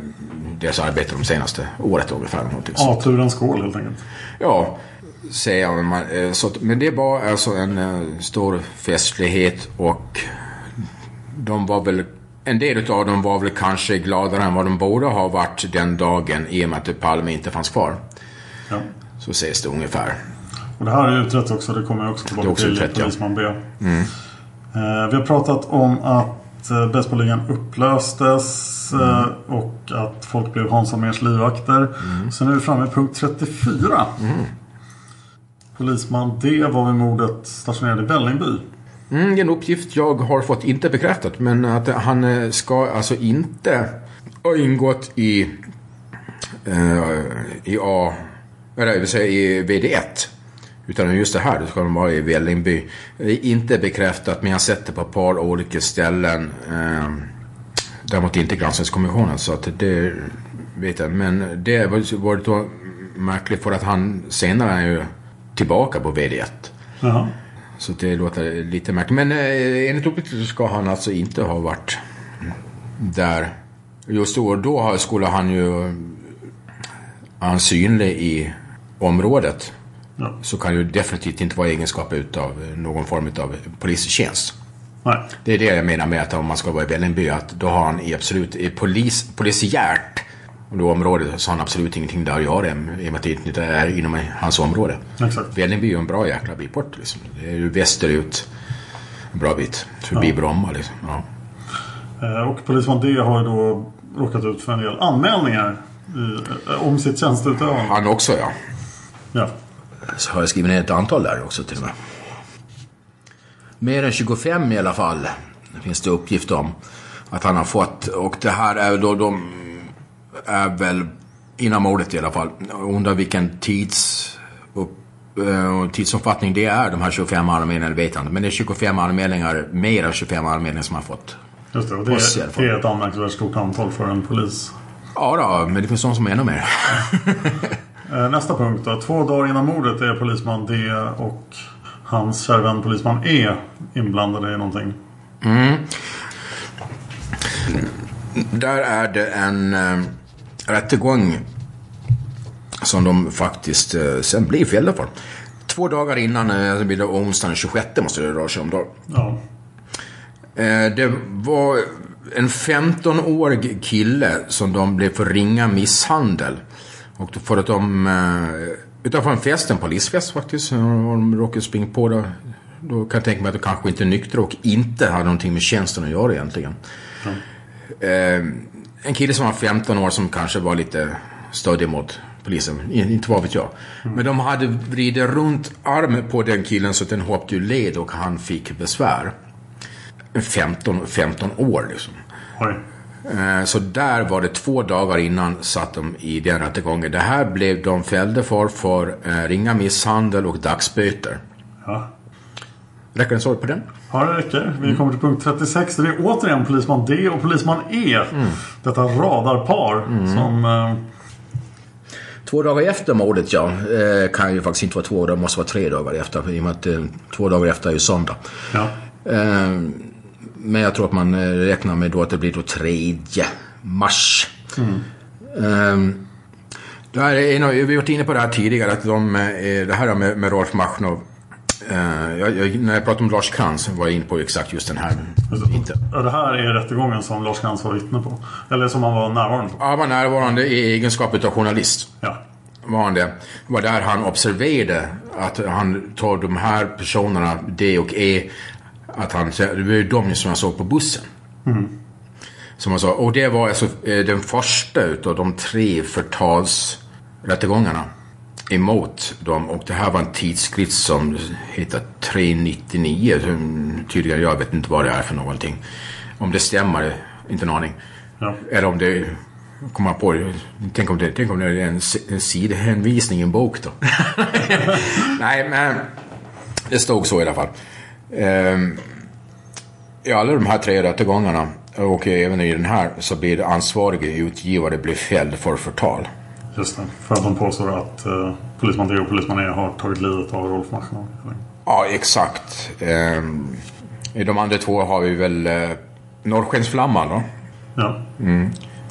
I: deras arbete de senaste året ungefär.
C: A-turens skål helt enkelt.
I: Ja, säger jag. Eh, så, men det var alltså en eh, stor festlighet och de var väl, en del av dem var väl kanske gladare än vad de borde ha varit den dagen i och med att Palme inte fanns kvar.
C: Ja.
I: Så sägs det ungefär.
C: Och det här är utrett också. Det kommer jag också tillbaka
I: också
C: till
I: utrett, ja.
C: polisman B. Eh, vi har pratat om att eh, baseballligan upplöstes eh, och att folk blev Hans Holmérs livvakter. Sen är vi framme vid punkt 34. Polisman D var vid mordet stationerad i Vällingby.
I: Mm, det är en uppgift jag har fått inte bekräftat men att han eh, ska alltså inte ha ingått i, eh, i A, eller jag vill säga i VD1. Utan just det här, det ska de vara i Vällingby. Inte bekräftat men jag har sett det på ett par olika ställen. Eh, däremot inte granskningskommissionen så att det vet jag. Men det var, då märkligt för att han senare är ju tillbaka på VD1.
C: Jaha.
I: Så det låter lite märkligt. Men eh, enligt uppgift så ska han alltså inte ha varit där just då. Då skulle han ju han synlig i området.
C: Ja.
I: Så kan ju definitivt inte vara egenskap utav någon form av polistjänst.
C: Nej.
I: Det är det jag menar med att om man ska vara i Vällingby, att då har han i absolut polis, polisiärt området så har han absolut ingenting där att göra i och med att det inte är inom hans område.
C: Exakt.
I: Vällingby är ju en bra jäkla bit bort liksom. Det är ju västerut en bra bit. Förbi Bromma liksom. Ja.
C: Eh, och polisman D har ju då råkat ut för en del anmälningar i, eh, om sitt tjänsteutövande.
I: Han också ja.
C: Ja.
I: Så har jag skrivit ner ett antal där också till och med. Mer än 25 i alla fall finns det uppgift om att han har fått. Och det här är då de är väl innan mordet i alla fall. Undrar vilken tids, eh, tidsomfattning det är de här 25 anmälningarna vet jag inte. Men det är 25 anmälningar, mer än 25 anmälningar som han fått.
C: Just det. Och det, är, det är ett anmärkningsvärt stort antal för en polis.
I: Ja då, men det finns de som är ännu mer. <laughs>
C: Eh, Nästa punkt då. Två dagar innan mordet är polisman D och hans kära vän polisman E inblandade i någonting.
I: Där är det en äh, rättegång som de faktiskt äh, sen blir fällda för. Två dagar innan, äh, det blir det onsdagen den 26 måste det röra sig om då.
C: Ja.
I: Eh, det var en 15-årig kille som de blev för ringa misshandel. Och då för att de, eh, utanför en fest, en polisfest faktiskt, och de råkade springa på det. Då kan jag tänka mig att de kanske inte är nyktra och inte hade någonting med tjänsten att göra egentligen. Eh, en kille som var 15 år som kanske var lite stöddig mot polisen. Inte vad vet jag. Men de hade vridit runt armen på den killen så att den hoppade ur led och han fick besvär. 15, 15 år liksom.
C: Oj.
I: Eh, Så där var det två dagar innan satt de i den rättegången. Det här blev de fällde för för eh, ringa misshandel och dagsböter.
C: Ja.
I: Räcker en sorg på den?
C: Ja, det räcker. Vi kommer till punkt 36. Det är återigen polisman D och polisman E. Detta radarpar som... Eh,
I: Två dagar efter mordet, ja. Eh, kan ju faktiskt inte vara två, det måste vara tre dagar efter. I och med att eh, två dagar efter är ju söndag.
C: ja.
I: Eh, men jag tror att man eh, räknar med då att det blir då 3 mars. Eh, det här är vi har varit inne på det här tidigare, att de, eh, det här med, med Rolf Machnov. Eh, jag, jag, när jag pratade om Lars Krantz var jag inne på exakt just den här. Inte.
C: Ja, det här är rättegången som Lars Krantz var vittne på. Eller som han var närvarande på.
I: Han var närvarande i egenskap av journalist.
C: Ja.
I: Var han det. Det var där han observerade att han tar de här personerna, D och E, att han, det var ju de som jag såg på bussen. Som han sa. Och det var alltså eh, den första utav de tre förtalsrättegångarna emot dem. Och det här var en tidskrift som heter 399. som Tydligen, jag vet inte vad det är för någonting. Om det stämmer, inte en aning.
C: Ja.
I: Eller om det kommer på det. Tänk om det, tänk om det är en, en sidhänvisning i en bok då. <laughs> Nej, men det stod så i alla fall. Ehm, I alla de här tre rättegångarna och även i den här så blir det ansvarige utgivare blir fälld för förtal.
C: Just det. För att de påstår att eh, polisman D och polisman E har tagit livet av Rolf Machnov.
I: Ja, exakt. Ehm, I de andra två har vi väl eh, Norrskensflamman då.
C: Ja.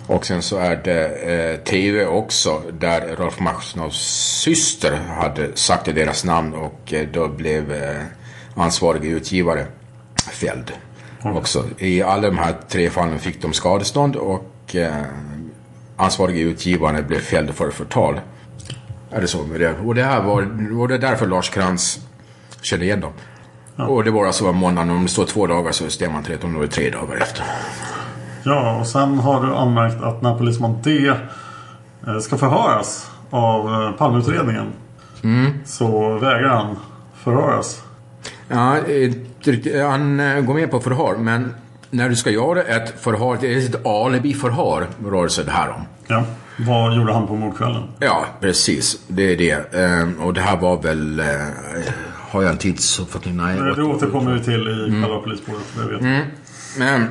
I: Och sen så är det eh, TV också där Rolf Machnovs syster hade sagt deras namn och eh, då blev eh, ansvarig utgivare fälld. Också. I alla de här tre fallen fick de skadestånd och eh, ansvariga utgivaren blev fälld för förtal. Är det så med det? Och det här var, och det är därför Lars Krantz kände igen dem. Och det var alltså måndagen, om det står två dagar så stämmer inte det, om det var tre dagar efter.
C: Ja, och sen har du anmärkt att när polisman D eh, ska förhöras av eh, Palmeutredningen så vägrar han förhöras.
I: Ja, han eh, går med på förhör, men när du ska göra ett förhör, det är ett alibi-förhör, rör sig det här om.
C: Ja. Vad gjorde han på mordkvällen?
I: Ja, precis. Det är det. Ehm, Och det här var väl... eh, Har jag en tidsuppfattning? Nej.
C: Det återkommer vi till i själva polisspåret. Jag.
I: Men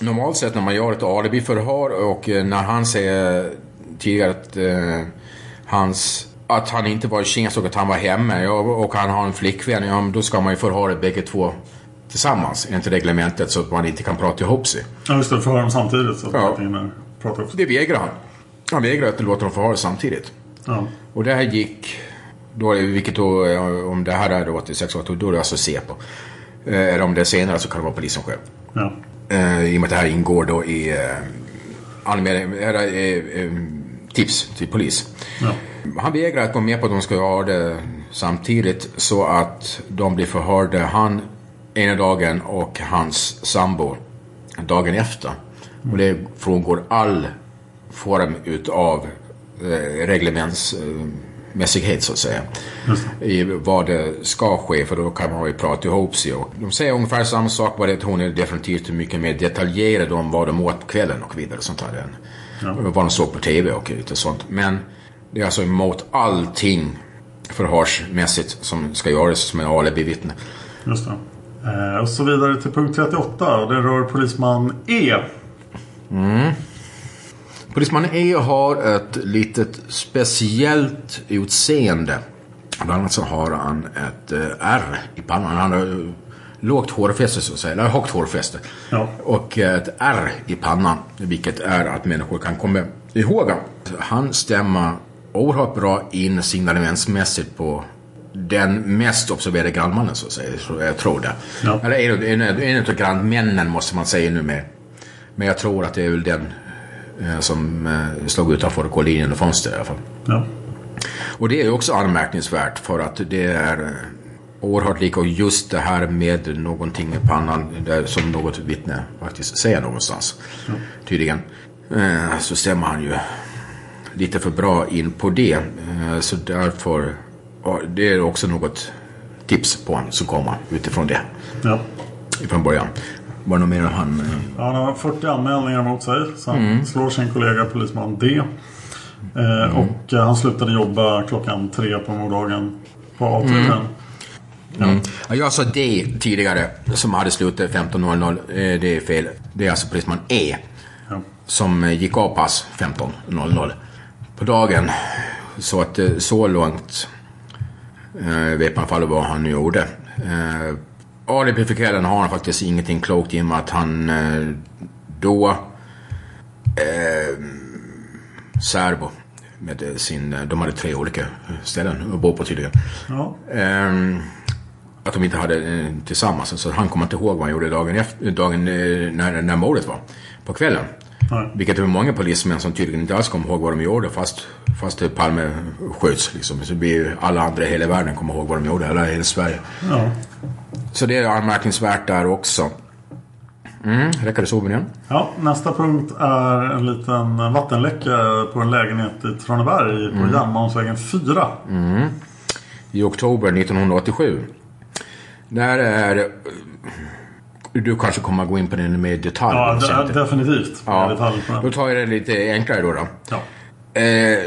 I: normalt sett när man gör ett alibi-förhör och eh, när han säger tidigare att eh, hans att han inte var i tjänst och att han var hemma ja, och han har en flickvän, ja, men då ska man ju förhöra bägge två tillsammans enligt reglementet så att man inte kan prata ihop sig.
C: Ja, just det. Förhör dem samtidigt så att
I: Ja.
C: man inte hinner prata upp
I: Det vägrar han. Han vägrar att låta dem förhöra samtidigt.
C: Ja.
I: Och det här gick, då, vilket då, eh, om det här är då 86 år, då är det alltså Säpo. Eh, Eller om det är senare så kan det vara polisen själv.
C: Ja.
I: Eh, I och med att det här ingår då i anmälan, tips till polis.
C: Ja.
I: Han vägrar att gå med på att de ska göra det samtidigt så att de blir förhörda han ena dagen och hans sambo dagen efter. Och det frångår all form utav eh, reglementsmässighet så att säga. I vad det ska ske för då kan man ju prata ihop sig. Och de säger ungefär samma sak bara att hon är definitivt mycket mer detaljerad om vad de åt på kvällen och vidare. Sånt där.
C: Ja.
I: Vad de såg på TV och lite sånt. Men det är alltså emot allting förhörsmässigt som ska göras som en alibi-vittne.
C: Just det. Eh, och så vidare till punkt 38. Och det rör polisman E.
I: Polisman E har ett litet speciellt utseende. Bland annat så har han ett eh, R i pannan. Han har eh, lågt hårfäste så att säga, eller högt hårfäste.
C: Ja.
I: Och ett R i pannan. Vilket är att människor kan komma ihåg. Han stämmer oerhört bra in signalementsmässigt på den mest observerade grannmannen så att säga. Så jag tror det.
C: Ja.
I: Eller en, en, en av grannmännen måste man säga nu med. Men jag tror att det är väl den eh, som eh, slog utanför kollinjen och fönstret i alla fall.
C: Ja.
I: Och det är också anmärkningsvärt för att det är eh, oerhört lika och just det här med någonting i pannan där, som något vittne faktiskt säger någonstans. Tydligen. Eh, så stämmer han ju lite för bra in på det. Eh, så därför, ja, det är också något tips på honom som kommer utifrån det.
C: Ja.
I: Ifrån början. Var det något mer han... eh,
C: Ja, han har 40 anmälningar mot sig. Så han
I: Mm.
C: slår sin kollega polisman D. Eh, Och eh, han slutade jobba klockan tre på morddagen på A3.
I: Mm. Ja, jag sa D tidigare som hade slutat 15.00. Eh, Det är fel. Det är alltså polisman E.
C: Ja.
I: Som gick av pass 15.00 på dagen. Så att så långt eh, vet man fall vad han gjorde. Eh, alibi för kvällen har han faktiskt ingenting klokt i och med att han eh, då eh, Särbo med sin, de hade tre olika ställen att bo på tydligen.
C: Ja.
I: Ehm, att de inte hade eh, tillsammans. Så han kommer inte ihåg vad han gjorde dagen, efter, dagen eh, när, när mordet var. På kvällen.
C: Nej.
I: Vilket det var många polismän som tydligen inte alls kommer ihåg vad de gjorde fast, fast Palme sköts. Liksom. Så blir ju alla andra i hela världen kommer ihåg vad de gjorde. Eller hela Sverige.
C: Ja.
I: Så det är anmärkningsvärt där också. Mm, räcker det så Benjamin?
C: Ja, nästa punkt är en liten vattenläcka på en lägenhet i Traneberg på
I: Mm.
C: Järnmalmsvägen 4.
I: i oktober 1987. Där är... Du kanske kommer att gå in på den med detalj.
C: Ja, de, definitivt.
I: Ja,
C: Detalj på
I: då tar jag det lite enklare då. då.
C: Ja.
I: Eh,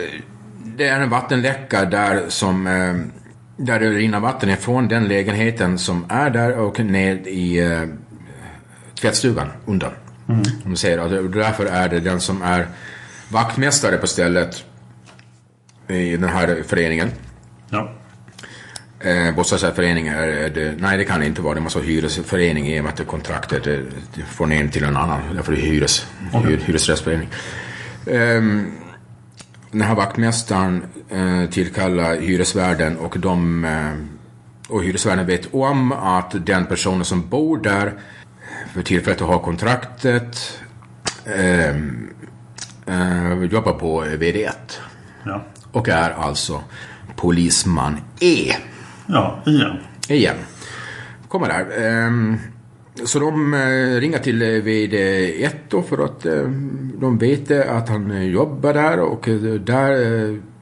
I: det är en vattenläcka där som... Eh, där det rinner vatten ifrån den lägenheten som är där och ner i eh, tvättstugan under.
C: Mm.
I: Om du säger, och därför är det den som är vaktmästare på stället i den här föreningen.
C: Ja.
I: Eh, bostadsrättsförening är är det, nej det kan det inte vara. Det måste vara hyresförening i och med att det kontraktet är från en till en annan. Därför är det hyres, hyr, hyresrättsförening. Ehm, den här vaktmästaren eh, tillkallar hyresvärden och de eh, och hyresvärden vet om att den personen som bor där för tillfället har kontraktet ehm, eh, jobbar på VD1
C: Ja.
I: och är alltså polisman E.
C: ja, igen.
I: Igen. Kommer där. Ehm, så de eh, ringer till eh, VD1 då för att eh, de vet att han jobbar där och där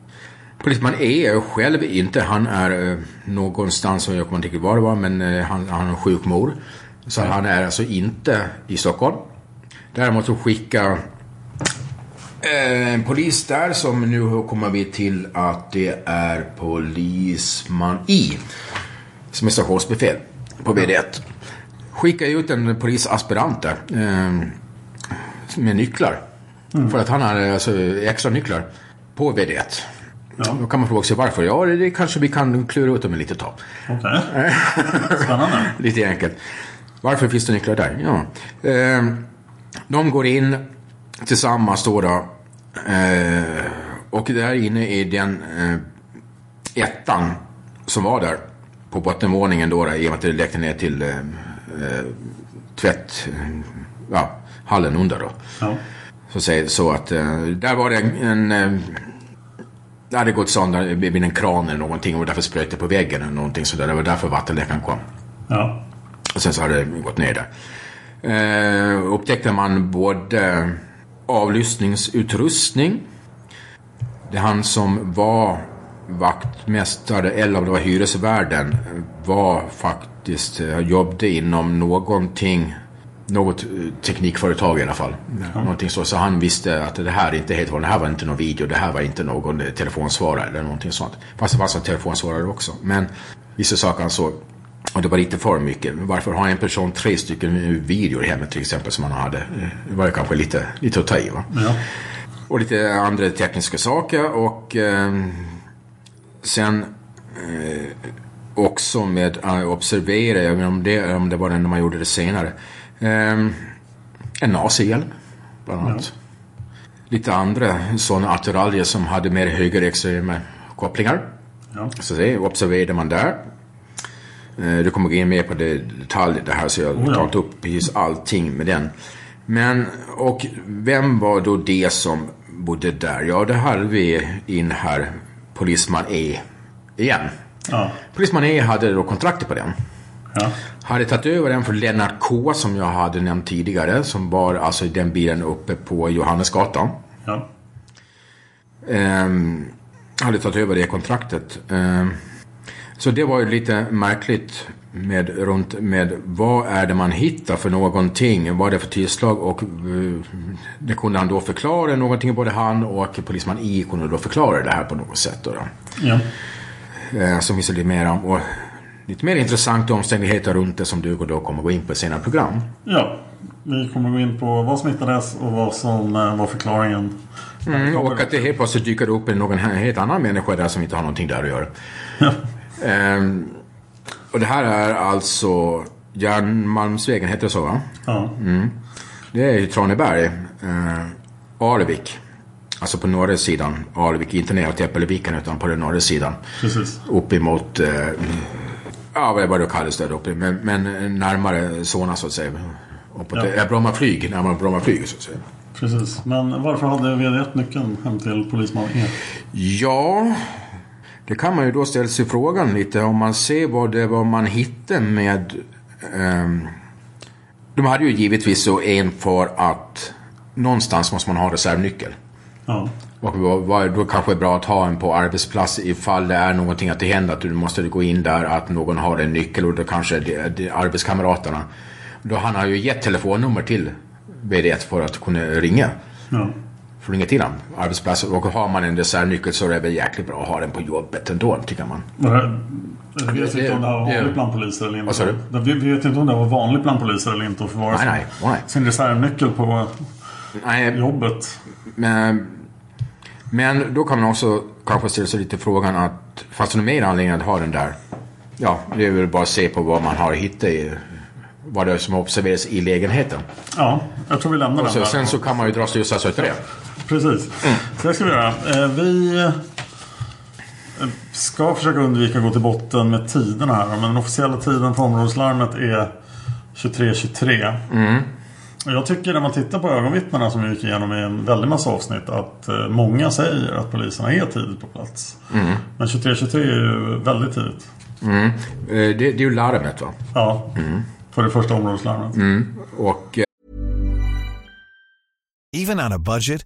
I: Polisman E är själv inte, han är någonstans, jag kommer inte riktigt var det var, men han, han har en sjuk mor. Så han är alltså inte i Stockholm. Däremot så skickar en polis där som nu kommer vi till att det är polisman I. Som är stationsbefäl på VD1. Skickar ut en polisaspirant där. Eh, med nycklar. För att han har alltså extra nycklar på VD1.
C: Ja.
I: Då kan man fråga sig varför. Ja, det, kanske vi kan klura ut om en litet tag.
C: Okej. <laughs> Spännande.
I: Lite enkelt. Varför finns det nycklar där? Ja. Eh, de går in tillsammans då. då eh, och där inne i den eh, ettan som var där på bottenvåningen då, då i och med att det läckte ner till eh, eh, tvätt, eh, ja, hallen under då.
C: Ja.
I: Så, säger, så att eh, där var det en, en det hade gått sönder vid en kran eller någonting och därför spröt det på väggen eller någonting sådär. Det var därför vattenläckan kom.
C: Ja.
I: Och sen så hade det gått ner där. Eh, upptäckte man både avlyssningsutrustning. Det är han som var vaktmästare eller om det var hyresvärden var faktiskt, eh, jobbade inom någonting något eh, teknikföretag i alla fall. Någonting så. Så han visste att det här inte helt var, det här var inte någon video, det här var inte någon eh, telefonsvarare eller någonting sånt. Fast det fanns en telefonsvarare också. Men vissa saker han såg, och det var lite för mycket. Varför har en person tre stycken videor hemma till exempel som han hade? Det var ju kanske lite, lite att ta i va?
C: Ja.
I: Och lite andra tekniska saker och eh, sen eh, också med att observera, jag vet om det, om det var när man gjorde det senare, eh, en AC-hjälm bland annat. Lite andra sådana attiraljer som hade mer högerextrema kopplingar.
C: Ja.
I: Så det observerade man där. Eh, Du kommer gå in mer på det detalj det här så jag
C: ja.
I: tar inte upp precis allting med den. Men, och vem var då det som bodde där? Ja, det hade vi in här, polisman E igen.
C: Ja.
I: Polisman E hade då kontraktet på den.
C: Ja.
I: Hade tagit över den för Lennart K som jag hade nämnt tidigare. Som var alltså i den bilen uppe på Johannesgatan.
C: Ja.
I: Ehm, hade tagit över det kontraktet. Ehm, så det var ju lite märkligt med, runt med vad är det man hittar för någonting. Vad är det för tillslag och eh, det kunde han då förklara någonting. Både han och polisman I kunde då förklara det här på något sätt. Då, då.
C: Ja.
I: Eh, som finns lite mer om. Och lite mer intressanta omständigheter runt det som du då kommer gå in på i senare program.
C: ja. Vi kommer gå in på vad som hittades och vad som eh, var förklaringen.
I: Mm, och att det helt plötsligt dyker upp en någon helt annan människa där som inte har någonting där att göra. Ehm, och det här är alltså Järnmalmsvägen, heter det så va?
C: Ja.
I: Mm. Det är ju Traneberg. Eh, Alvik. Alltså på norra sidan. Alvik, inte neråt Äppelviken utan på den norra sidan.
C: Precis.
I: Uppemot, eh, ja vad det kallas där uppe. Men, men närmare Solna så att säga. Uppåt,
C: Ja.
I: ja. Bromma flyg, närmare Bromma flyg så att säga.
C: Precis. Men varför hade VD1 nyckeln hem till polisman E?
I: Ja, det kan man ju då ställa sig frågan lite om man ser vad det var man hittade med... ehm, de hade ju givetvis så en för att någonstans måste man ha reservnyckel.
C: Ja.
I: Och då kanske det är bra att ha en på arbetsplats ifall det är någonting att det händer att du måste gå in där att någon har en nyckel och då kanske det, det är arbetskamraterna. Då han har ju gett telefonnummer till VD1 för att kunna ringa.
C: Ja.
I: Ringa till honom. Arbetsplatsen. Och har man en reservnyckel så är det väl jäkligt bra att ha den på jobbet ändå tycker man.
C: Jag vet inte om det här var vanligt bland poliser eller inte.
I: Vad sa du?
C: Jag vet inte om det var vanligt bland poliser eller inte att förvara
I: Nej, nej, nej.
C: sin reservnyckel på
I: Nej,
C: jobbet.
I: Men, men då kan man också kanske ställa sig lite frågan att fast det är mer anledning att ha den där. Ja, det är väl bara att se på vad man har hittat i, vad det är som observeras i lägenheten.
C: Ja, jag tror vi lämnar
I: Och
C: den
I: så,
C: där.
I: sen så kan man ju dra slutsatser utav det.
C: Precis. Så det ska vi göra. Eh, Vi eh, ska försöka undvika att gå till botten med tiderna här. Men den officiella tiden för områdeslarmet är 23.23.
I: Mm.
C: Jag tycker när man tittar på ögonvittnena som vi gick igenom i en väldig massa avsnitt att eh, många säger att poliserna är tidigt på plats.
I: Mm.
C: Men 23.23 är ju väldigt tidigt.
I: Mm. Det, det är ju larmet va?
C: Ja, för det första områdeslarmet.
I: Mm. Och
E: Even on a budget,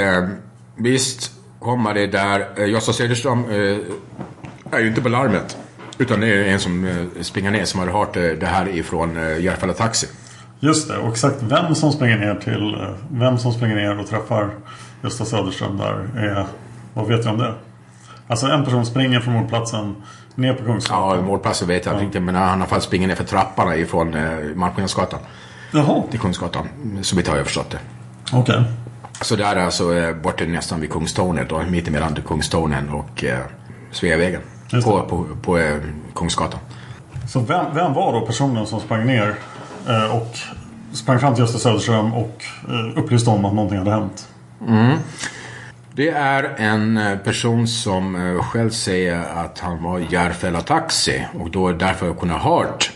I: Eh, visst kommer det där. Eh, Jossa Söderström eh, är ju inte på larmet. Utan det är en som eh, springer ner som har hört det här ifrån Järfälla Taxi.
C: Just det, och exakt vem som springer ner till Vem som springer ner och träffar Gösta Söderström där är Vad vet du om det? Alltså en person springer från mordplatsen ner på Kungsgatan.
I: Ja, målplatsen vet jag inte riktigt. Men han har i alla fall springit ner för trapporna ifrån Malmskillnadsgatan.
C: Jaha.
I: Till Kungsgatan. Så vitt har jag förstått det.
C: Okej.
I: Så där är alltså eh, borta nästan vid Kungstornet. Och mittemellan Kungstornen och eh, Sveavägen. På, på, på eh, Kungsgatan.
C: Så vem, vem var då personen som sprang ner eh, och sprang fram till Gösta Söderström och eh, upplyste om att någonting hade hänt?
I: Mm. Det är en eh, person som eh, själv säger att han var Järfälla Taxi och då därför kunde ha hört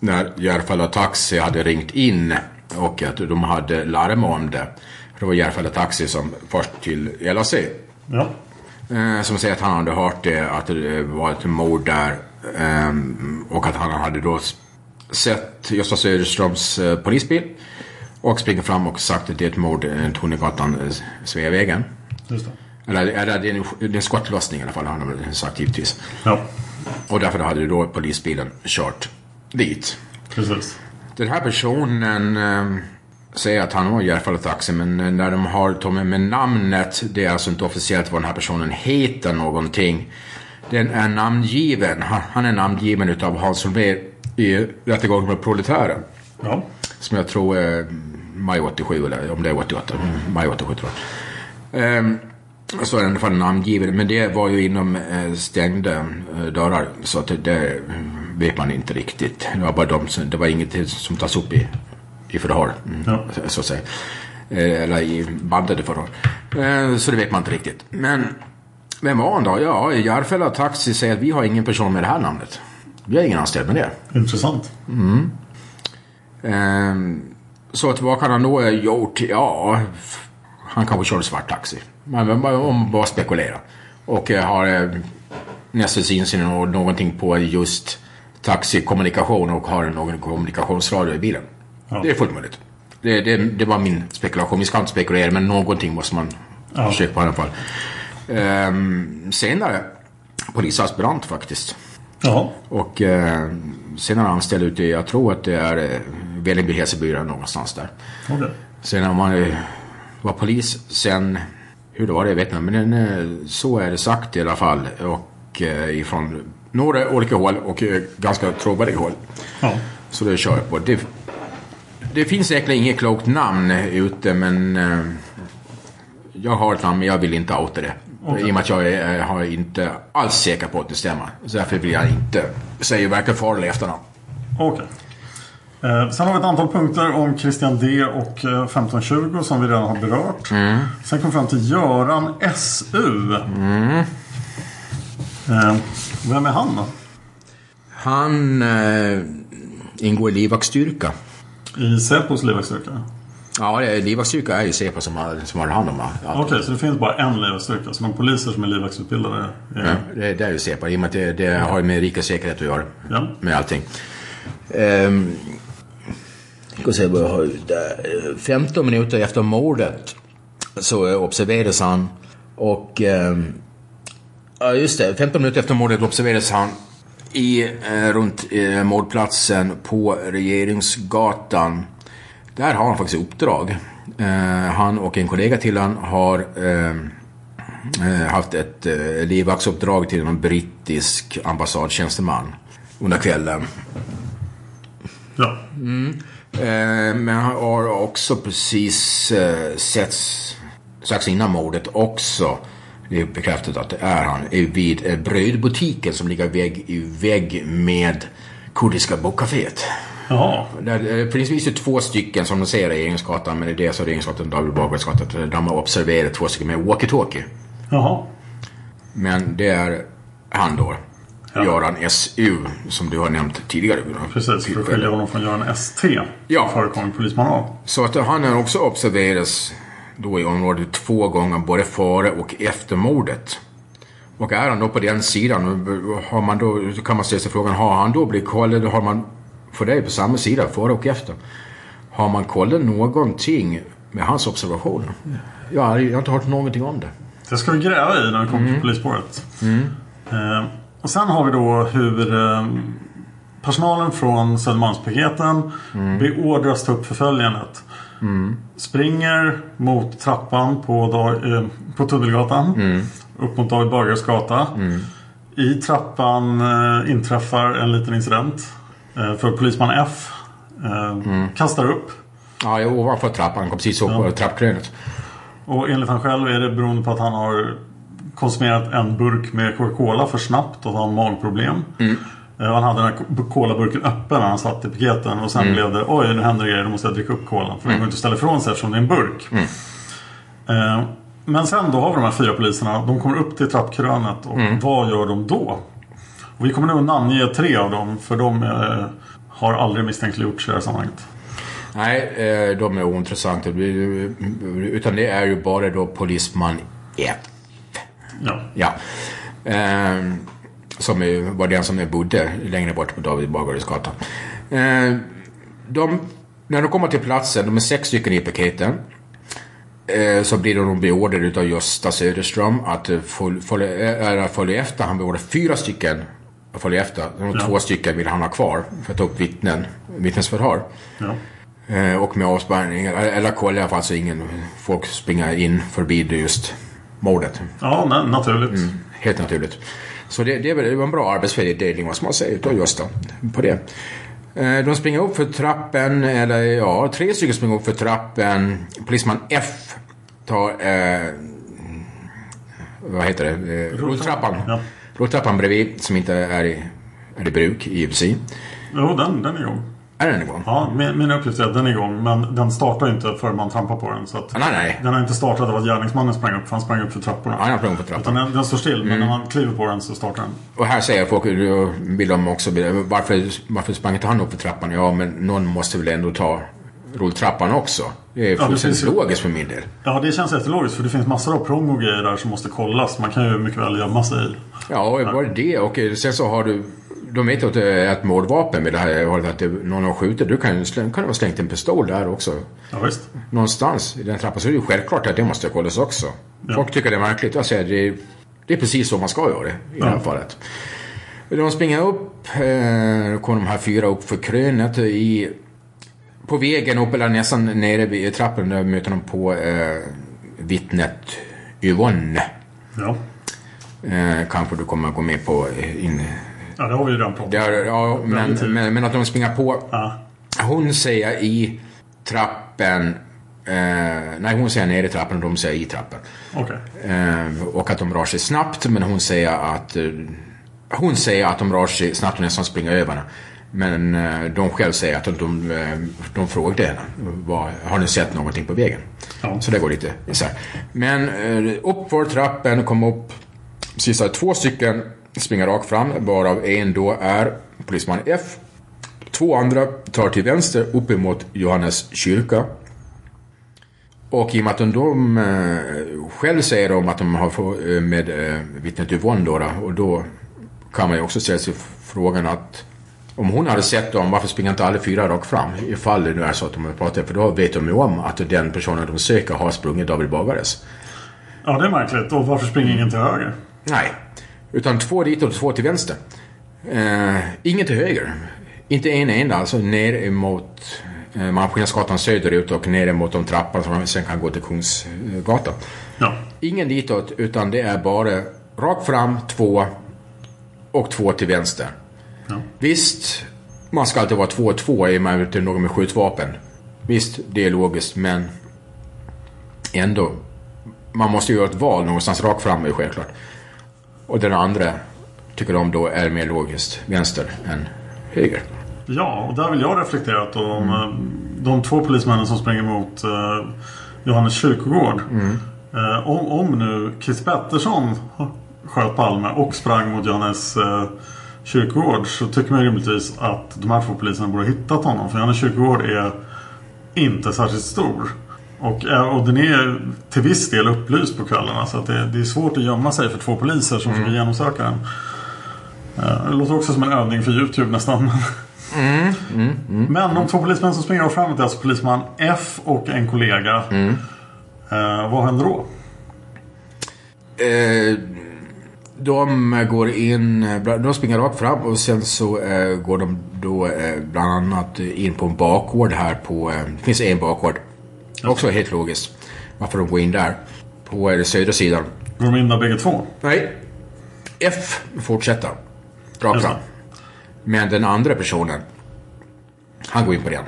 I: när Järfälla Taxi hade ringt in och att de hade larm om det. Det var Järfälla Taxi som först till LAC.
C: Ja.
I: Eh, som säger att han hade hört det, att det var ett mord där. Eh, och att han hade då sett Gösta Söderströms eh, polisbil. Och springer fram och sagt att det är ett mord, eh, Tornegatan, Sveavägen.
C: Just det.
I: Eller, eller det, är en, det är en skottlossning i alla fall, han har sagt givetvis.
C: Ja.
I: Och därför hade då polisbilen kört dit.
C: Precis.
I: Den här personen eh, säger att han var Järfälla Taxi, men eh, när de har tagit med namnet, det är alltså inte officiellt vad den här personen heter någonting. Den är namngiven, han, är namngiven utav Hans Holmér i rättegången med proletären.
C: Ja.
I: Som jag tror är maj 87 eller om det är 88. Mm, Maj 87 tror jag. Ehm, så är den i alla fall namngiven. Men det var ju inom eh, stängda eh, dörrar. Så att det, det vet man inte riktigt. Det var bara de som, det var inget som tas upp i, i förhör. Mm,
C: Ja.
I: så, att säga. Eh, eller i bandade förhör. Eh, så det vet man inte riktigt. Men vem var han då? Ja, Järfälla Taxi säger att vi har ingen person med det här namnet. Vi har ingen anställd med det.
C: Intressant.
I: Mm. Ehm, så att vad kan han då ha gjort? Ja, han kanske körde svart taxi. Man, man bara spekulera. Och eh, har nästens insyn någonting på just taxikommunikation och har någon kommunikationsradio i bilen.
C: Ja.
I: Det är fullt möjligt. Det, det, det var min spekulation. Vi ska inte spekulera men någonting måste man
C: Ja.
I: försöka på i alla fall. Ehm, senare, polisaspirant faktiskt.
C: Ja.
I: Och eh, sen är han anställd ute jag tror att det är eh, Vällingby Hälsingby någonstans där.
C: Okej.
I: Sen har man eh, var polis sen, hur det var det vet jag men eh, så är det sagt i alla fall. Och eh, ifrån några olika håll och eh, ganska trovärdiga håll.
C: Ja.
I: Så det kör jag på. Det, det finns säkert inget klokt namn ute men eh, jag har ett namn men jag vill inte outa det.
C: Okej.
I: I och med att jag är, har inte alls säker på att det stämmer. Så därför vill jag inte säga varken för eller efternamn.
C: Okej. Eh, sen har vi ett antal punkter om Christian D och eh, 1520 som vi redan har berört. Sen kom vi fram till Göran SU. Eh, vem är han då?
I: Han eh, ingår i livvaktsstyrka.
C: I Säpos livvaktsstyrka?
I: Ja, det är- livvaktsstyrka är ju Säpo som har, som har hand om allt.
C: Okej, så det finns bara en livvaktsstyrka. Så de poliser som är livvaktsutbildade är...
I: Ja, det, det är ju Säpo, i och med att det, det har med rikets säkerhet att göra.
C: Ja.
I: Med allting. Um, ska se vad jag har där. 15 minuter efter mordet så observerades han och... ehm, ja, just det. 15 minuter efter mordet observerades han i, eh, runt eh, mordplatsen på Regeringsgatan. Där har han faktiskt uppdrag. Eh, han och en kollega till han har eh, haft ett eh, livvaktsuppdrag till en brittisk ambassadtjänsteman under kvällen.
C: Ja.
I: Eh, men han har också precis setts strax innan mordet också. Det är bekräftat att det är han. är Vid eh, brödbutiken som ligger vägg i vägg med Kurdiska bokcaféet.
C: Jaha.
I: Där, eh, det finns ju två stycken som de säger är Regeringsgatan. Men det är dels Regeringsgatan och David Bagarsgatan. De har observerat två stycken med walkie-talkie.
C: Jaha.
I: Men det är han då.
C: Ja.
I: Göran SU som du har nämnt tidigare.
C: Precis, för att skilja honom från Göran ST.
I: Ja.
C: Förekommer i polismanual.
I: Så att han har också observerats då i området två gånger både före och efter mordet. Och är han då på den sidan, har man då, kan man ställa sig frågan, har han då blivit kollad, har man, för det är på samma sida, före och efter. Har man kollat någonting med hans observationer? Jag har, jag har inte hört någonting om det.
C: Det ska vi gräva i när vi kommer till polisspåret. Eh, och sen har vi då hur eh, personalen från Södermalmspiketen beordras ta upp förföljandet. Springer mot trappan på, Dag, eh, på Tunnelgatan. Upp mot David Bagares gata. I trappan eh, inträffar en liten incident. Eh, för polisman F eh, kastar upp.
I: Ja, ovanför trappan. Kom precis upp på trappkrönet.
C: Och enligt han själv är det beroende på att han har konsumerat en burk med Coca-Cola för snabbt och har magproblem.
I: Mm.
C: Eh, Han hade den här colaburken öppen när han satt i piketen och sen
I: Mm.
C: blev det oj nu händer det grejer, då måste jag dricka upp kolan. För den går inte att ställa ifrån sig eftersom det är en burk.
I: Mm.
C: Eh, Men sen då har vi de här fyra poliserna. De kommer upp till trappkrönet och
I: Mm.
C: vad gör de då? Och vi kommer nog namnge tre av dem för de eh, har aldrig misstänkliggjorts i det här sammanhanget.
I: Nej, eh, de är ointressanta. Utan det är ju bara då polisman F.
C: Ja.
I: Ja. Eh, som var den som bodde längre bort på David Bagares gata. Eh, de, när de kommer till platsen, de är sex stycken i piketen. Eh, så blir de beordrade utav Gösta Söderström att eh, följ- följa följa efter. Han beordrade fyra stycken att följa efter. De
C: Ja.
I: två stycken vill han ha kvar för att ta upp vittnen, vittnesförhör.
C: Ja.
I: Och med avspärrning, eller, kolla i alla fall så ingen folk springer in förbi just mordet.
C: Ja, na- naturligt.
I: Mm, helt naturligt. Så det, det, det var en bra arbetsfördelning måste man säga utav Gösta på det. Eh, De springer upp för trappen, eller ja, tre stycken springer upp för trappen. Polisman F tar, eh, vad heter det, eh, rulltrappan.
C: Ja.
I: Rulltrappan bredvid som inte är i, är i bruk i och för sig.
C: Jo, den, den är igång.
I: Är den igång?
C: Ja, min, min uppgift är att den är igång. Men den startar inte förrän man trampar på den. Så att
I: Nej, nej.
C: Den har inte startat av att gärningsmannen sprang upp. För han sprang upp för trapporna.
I: Ja, han sprang upp för trappan.
C: Utan den, den står still. Men
I: Mm.
C: när man kliver på den så startar den.
I: Och här säger folk, vill de också, varför, varför sprang inte han upp för trappan? Ja, men någon måste väl ändå ta rulltrappan också. Det är
C: Ja,
I: fullständigt
C: precis.
I: logiskt för min del.
C: Ja, det känns jättelogiskt. För det finns massor av prång och grejer där som måste kollas. Man kan ju mycket väl gömma sig.
I: Ja, och var det det? Och sen så har du... De vet att det är ett mordvapen med det här. Att det, någon har skjutit. Du kan ju kan vara slängt en pistol där också.
C: Ja, visst.
I: Någonstans i den trappan. Så är det ju självklart att det måste kollas också.
C: Ja.
I: Folk tycker det är märkligt. Jag säger det, det är precis så man ska göra det i det här
C: Ja.
I: fallet. De springer upp. Eh, kommer de här fyra upp för krönet. I, på vägen upp, eller nästan nere vid trappen, där möter de på eh, vittnet Yvonne.
C: Ja.
I: Eh, kanske du kommer att gå med på eh, in,
C: Ja, det har vi ju redan pratat
I: är, ja, men, men, men att de springer på.
C: Ja.
I: Hon säger i trappen. Eh, nej, hon säger ner i trappen och de säger i trappen.
C: Okej.
I: Eh, och att de rör sig snabbt, men hon säger att eh, hon säger att de rör sig snabbt och nästan springer över henne. Men eh, de själv säger att de, de, eh, de frågade henne. Vad, har ni sett någonting på vägen?
C: Ja.
I: Så det går lite isär. Men eh, upp för trappen kom upp. Sista två stycken springer rakt fram, varav en då är polisman F. Två andra tar till vänster upp emot Johannes kyrka. Och i och med att de, de eh, själv säger de att de har eh, med eh, vittnet Yvonne då, då, och då kan man ju också ställa sig frågan att om hon hade sett dem, varför springer inte alla fyra rakt fram? Ifall det nu är så att de har pratat, för då vet de ju om att den personen de söker har sprungit David Bagares.
C: Ja, det är märkligt. Och varför springer ingen till höger?
I: Nej, utan två dit och två till vänster. Eh, ingen till höger. Inte en enda, alltså ner emot eh, Malmskillnadsgatan söderut och ner emot de trappor som man sen kan gå till Kungsgatan.
C: Ja.
I: Ingen ditåt, utan det är bara rakt fram, två och två till vänster.
C: Ja.
I: Visst, man ska alltid vara två och två i det är någon med skjutvapen. Visst, det är logiskt, men ändå. Man måste ju göra ett val någonstans rakt fram är självklart. Och den andra tycker de då är mer logiskt vänster än höger.
C: Ja, och där vill jag reflektera att de, eh, de två polismännen som springer mot eh, Johannes kyrkogård. Eh, om, om nu Chris Pettersson sköt Palme och sprang mot Johannes eh, kyrkogård så tycker man rimligtvis att de här två poliserna borde ha hittat honom. För Johannes kyrkogård är inte särskilt stor. Och, eh, och den är till viss del upplyst på kvällarna. Så att det, det är svårt att gömma sig för två poliser som försöker genomsöka den. Eh, Det låter också som en övning för YouTube nästan. Men de två polismän som springer framåt är alltså polisman F och en kollega. Eh, vad händer då?
I: Eh, de går in, de springer rakt fram och sen så eh, går de då eh, bland annat in på en bakgård här på, det finns en bakgård. Också helt logiskt varför de går in där. På eh, södra sidan.
C: Går de in där bägge två?
I: Nej. F fortsätter. Rakt fram. Men den andra personen, han går in på den.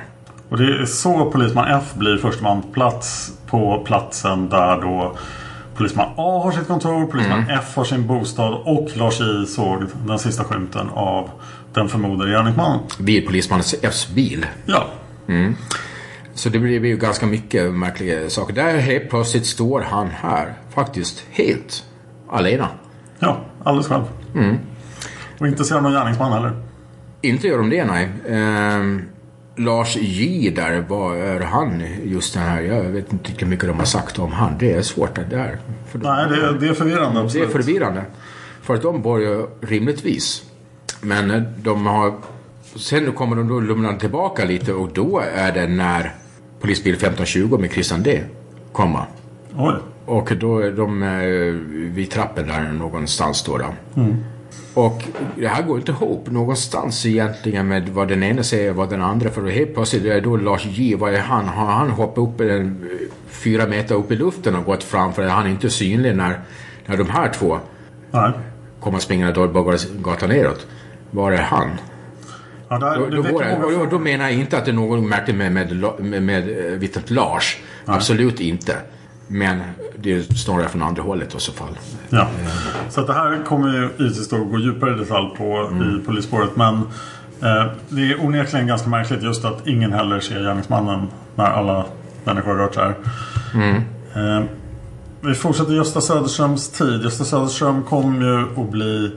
C: Och det är så polisman F blir första man på plats på platsen där då Polisman A har sitt kontor, polisman
I: Mm.
C: F har sin bostad och Lars I såg den sista skymten av den förmodade gärningsmannen.
I: Vid polisman Fs bil.
C: Ja.
I: Mm. Så det blir ju ganska mycket märkliga saker. Där helt plötsligt står han här. Faktiskt helt alena.
C: Ja, alldeles själv.
I: Mm.
C: Och inte ser någon gärningsman heller.
I: Inte gör de det, nej. Ehm, Lars J där, vad är han just den här? Jag vet inte hur mycket de har sagt om han. Det är svårt det där. För
C: Nej, det, det är förvirrande.
I: Det är
C: Absolut.
I: förvirrande. För att de bor ju rimligtvis. Men eh, de har... Sen kommer de då lumna tillbaka lite och då är det när polisbil 1520 med Christian D kommer.
C: Oj.
I: Och då är de eh, vid trappen där någonstans då. då.
C: Mm.
I: Och det här går inte ihop någonstans egentligen med vad den ena säger och vad den andra. För helt plötsligt är då Lars J, vad är han? Har han hoppat upp en, fyra meter upp i luften och gått fram? För han är inte synlig när, när de här två
C: Nej.
I: kommer springande då bara gatan neråt. Var är han?
C: Ja, där,
I: Då, då, går och då, menar jag inte att det är någon märkligt med, med, med, med eh, vittnet Lars. Absolut inte. Men det är snarare från andra hållet i så fall.
C: Ja. Så att det här kommer ju givetvis då gå djupare i detalj på i polisspåret. Men eh, det är onekligen ganska märkligt just att ingen heller ser gärningsmannen när alla människor har rört sig här.
I: Mm.
C: Eh, vi fortsätter Gösta Söderströms tid. Gösta Söderström kom ju att bli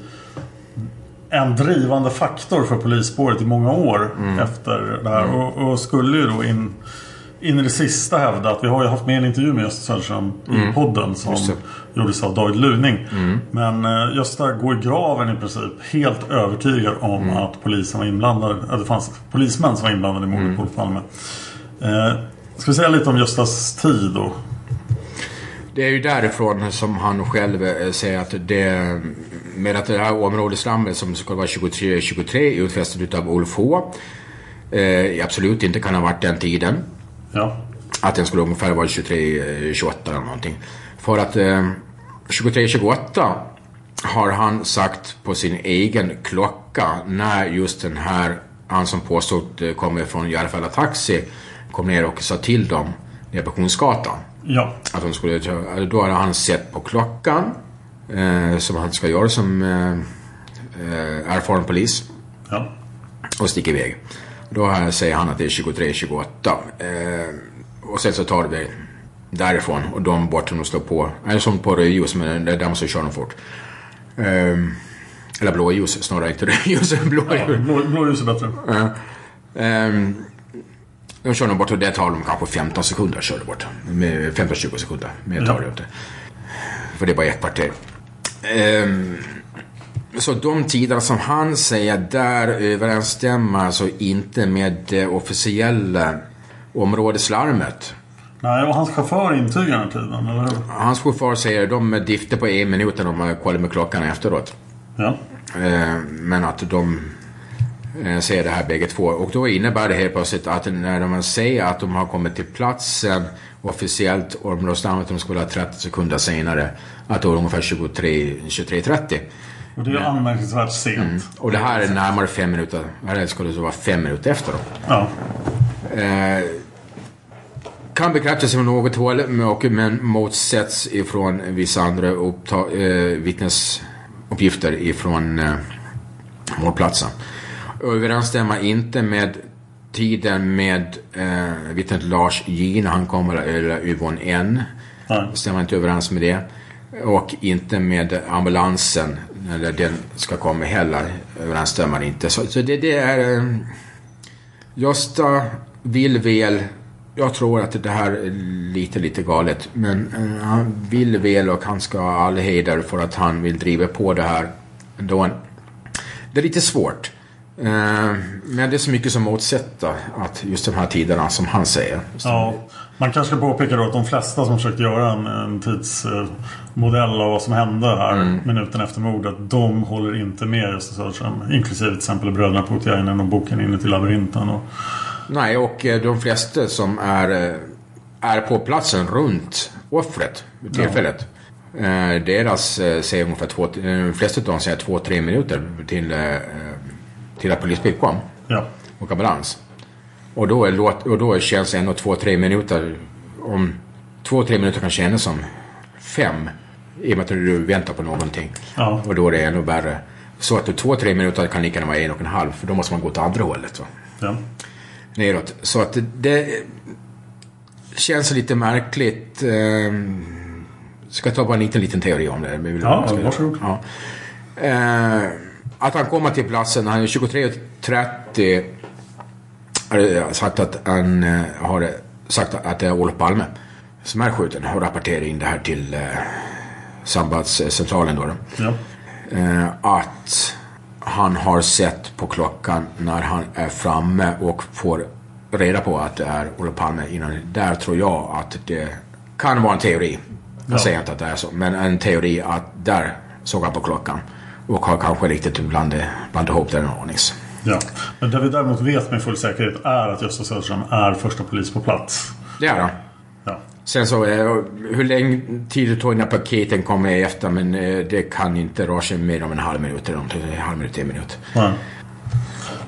C: en drivande faktor för polisspåret i många år
I: Mm.
C: efter det här. Och, och skulle ju då in, in i det sista hävda att vi har ju haft med en intervju med Gösta Söderström i
I: Mm.
C: podden som gjordes av David Luning.
I: Mm.
C: Men eh, Gösta går i graven i princip helt övertygad om
I: Mm.
C: att polisen var inblandad. Att det fanns polismän som var inblandade i mordet
I: Mm.
C: på Olof Palme. Eh, ska vi säga lite om Göstas tid då?
I: Det är ju därifrån som han själv eh, säger att det med att det här områdesnamnet som skulle vara 2323 utfästet utav Ulf H. Eh, absolut inte kan ha varit den tiden.
C: Ja.
I: Att den skulle ungefär vara 2328 eller någonting. För att eh, 2328 har han sagt på sin egen klocka när just den här, han som påstod eh, kommer från Järfälla Taxi, kom ner och sa till dem nere på Kungsgatan.
C: Ja.
I: Att de skulle, då hade han sett på klockan, eh, som han ska göra som eh, eh, erfaren polis.
C: Ja.
I: Och sticker iväg. Då säger han att det är 23-28. Eh, och sen så tar vi därifrån och de bort och slår på. Eller som på rödljus, men det är där så kör de fort. Eh, eller blåljus snarare, inte rödljus. <laughs> Blåljus.
C: Ja, blå, blåljus är bättre.
I: Ja. Ehm, de kör de bort och det tar de kanske 15 sekunder. Kör de bort. Med 15-20 sekunder. Mer tar det inte. För det är bara ett kvarter. Ehm, så de tiderna som han säger där överensstämmer alltså inte med det officiella områdeslarmet.
C: Nej, och hans chaufför intygar den tiden, eller hur?
I: Hans chaufför säger de diffte på en minut när de har kollat med klockan efteråt.
C: Ja.
I: Eh, Men att de eh, säger det här bägge två. Och då innebär det helt plötsligt att när de säger att de har kommit till platsen officiellt områdesnamnet de skulle ha 30 sekunder senare. Att då är det ungefär 23, 23.30.
C: Och det är anmärkningsvärt sent.
I: Mm. Och det här är närmare fem minuter. Eller skulle det vara fem minuter efter då.
C: Ja.
I: Eh, kan bekräftas från något håll men- och- motsätts ifrån vissa andra uppta- eh, vittnesuppgifter ifrån eh, mordplatsen. Överensstämmer inte med tiden med eh, vittnet Lars J när han kommer, eller Yvonne N. Stämmer inte överens med det. Och inte med ambulansen, eller den ska komma heller, överensstämmer inte. Så, så det, det är... Eh, Gösta vill väl. Jag tror att det här är lite, lite galet. Men eh, han vill väl och han ska ha all heder för att han vill driva på det här ändå. Det är lite svårt. Eh, men det är så mycket som motsätter att just de här tiderna som han säger.
C: Ja. Man kanske ska påpeka då att de flesta som försökt göra en, en tidsmodell av vad som hände här
I: Mm.
C: minuten efter mordet. De håller inte med Gösta Söderström. Inklusive till exempel bröderna Puutiainen och boken Inuti labyrinten. Och,
I: Nej, och eh, de flesta som är, eh, är på platsen runt offret vid tillfället. Eh, deras säger ungefär två, de flesta av dem säger två, tre minuter till, till att polisbil kom.
C: Ja.
I: Och ambulans. Och då, är låt, och då känns ändå två, tre minuter, om två, tre minuter kan kännas som fem. I och med att du väntar på någonting.
C: Ja.
I: Och då är det ännu värre. Så att du två, tre minuter kan lika gärna vara en och en halv. För då måste man gå åt andra hållet. Va?
C: Ja.
I: neråt. Så att det, känns lite märkligt. Eh, ska jag ta bara en liten, liten teori om det?
C: Ja, varsågod.
I: Ja. Eh, att han kommer till platsen, han är 23.30 har sagt att han eh, har sagt att det är Olof Palme som är skjuten och rapporterar in det här till eh, sambandscentralen då. då.
C: Ja.
I: Eh, att han har sett på klockan när han är framme och får reda på att det är Olof Palme innan. Där tror jag att det kan vara en teori. Jag
C: Ja.
I: säger inte att det är så, men en teori att där såg han på klockan. Och har kanske riktigt blandat, blandat ihop det en anis.
C: Ja. Men det vi däremot vet med full säkerhet är att Gösta Söderström är första polis på plats.
I: Det är han.
C: Ja.
I: Sen så, eh, hur länge tid det tog innan paketen kom efter, men eh, det kan inte röra sig mer om en halv minut eller någonting. En halv minut, en minut.
C: Nej.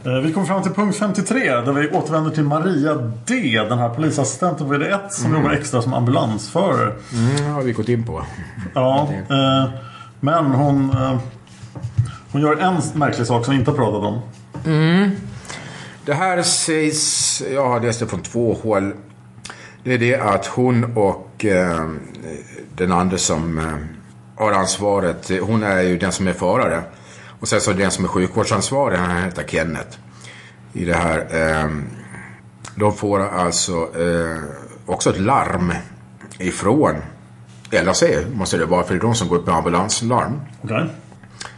C: Eh, Vi kommer fram till punkt 53 där vi återvänder till Maria D. Den här polisassistenten på VD1 som
I: Mm.
C: jobbar extra som ambulansförare.
I: Mm, har vi gått in på.
C: Ja, men hon, hon gör en märklig sak som vi inte har pratat om.
I: Mm. Det här sägs, jag har läst det från två håll. Det är det att hon och eh, den andra som eh, har ansvaret, hon är ju den som är förare. Och sen så är det den som är sjukvårdsansvarig, han heter Kenneth. I det här. Eh, de får alltså eh, också ett larm ifrån LAC, måste det vara, för det är de som går upp med ambulanslarm.
C: Okej.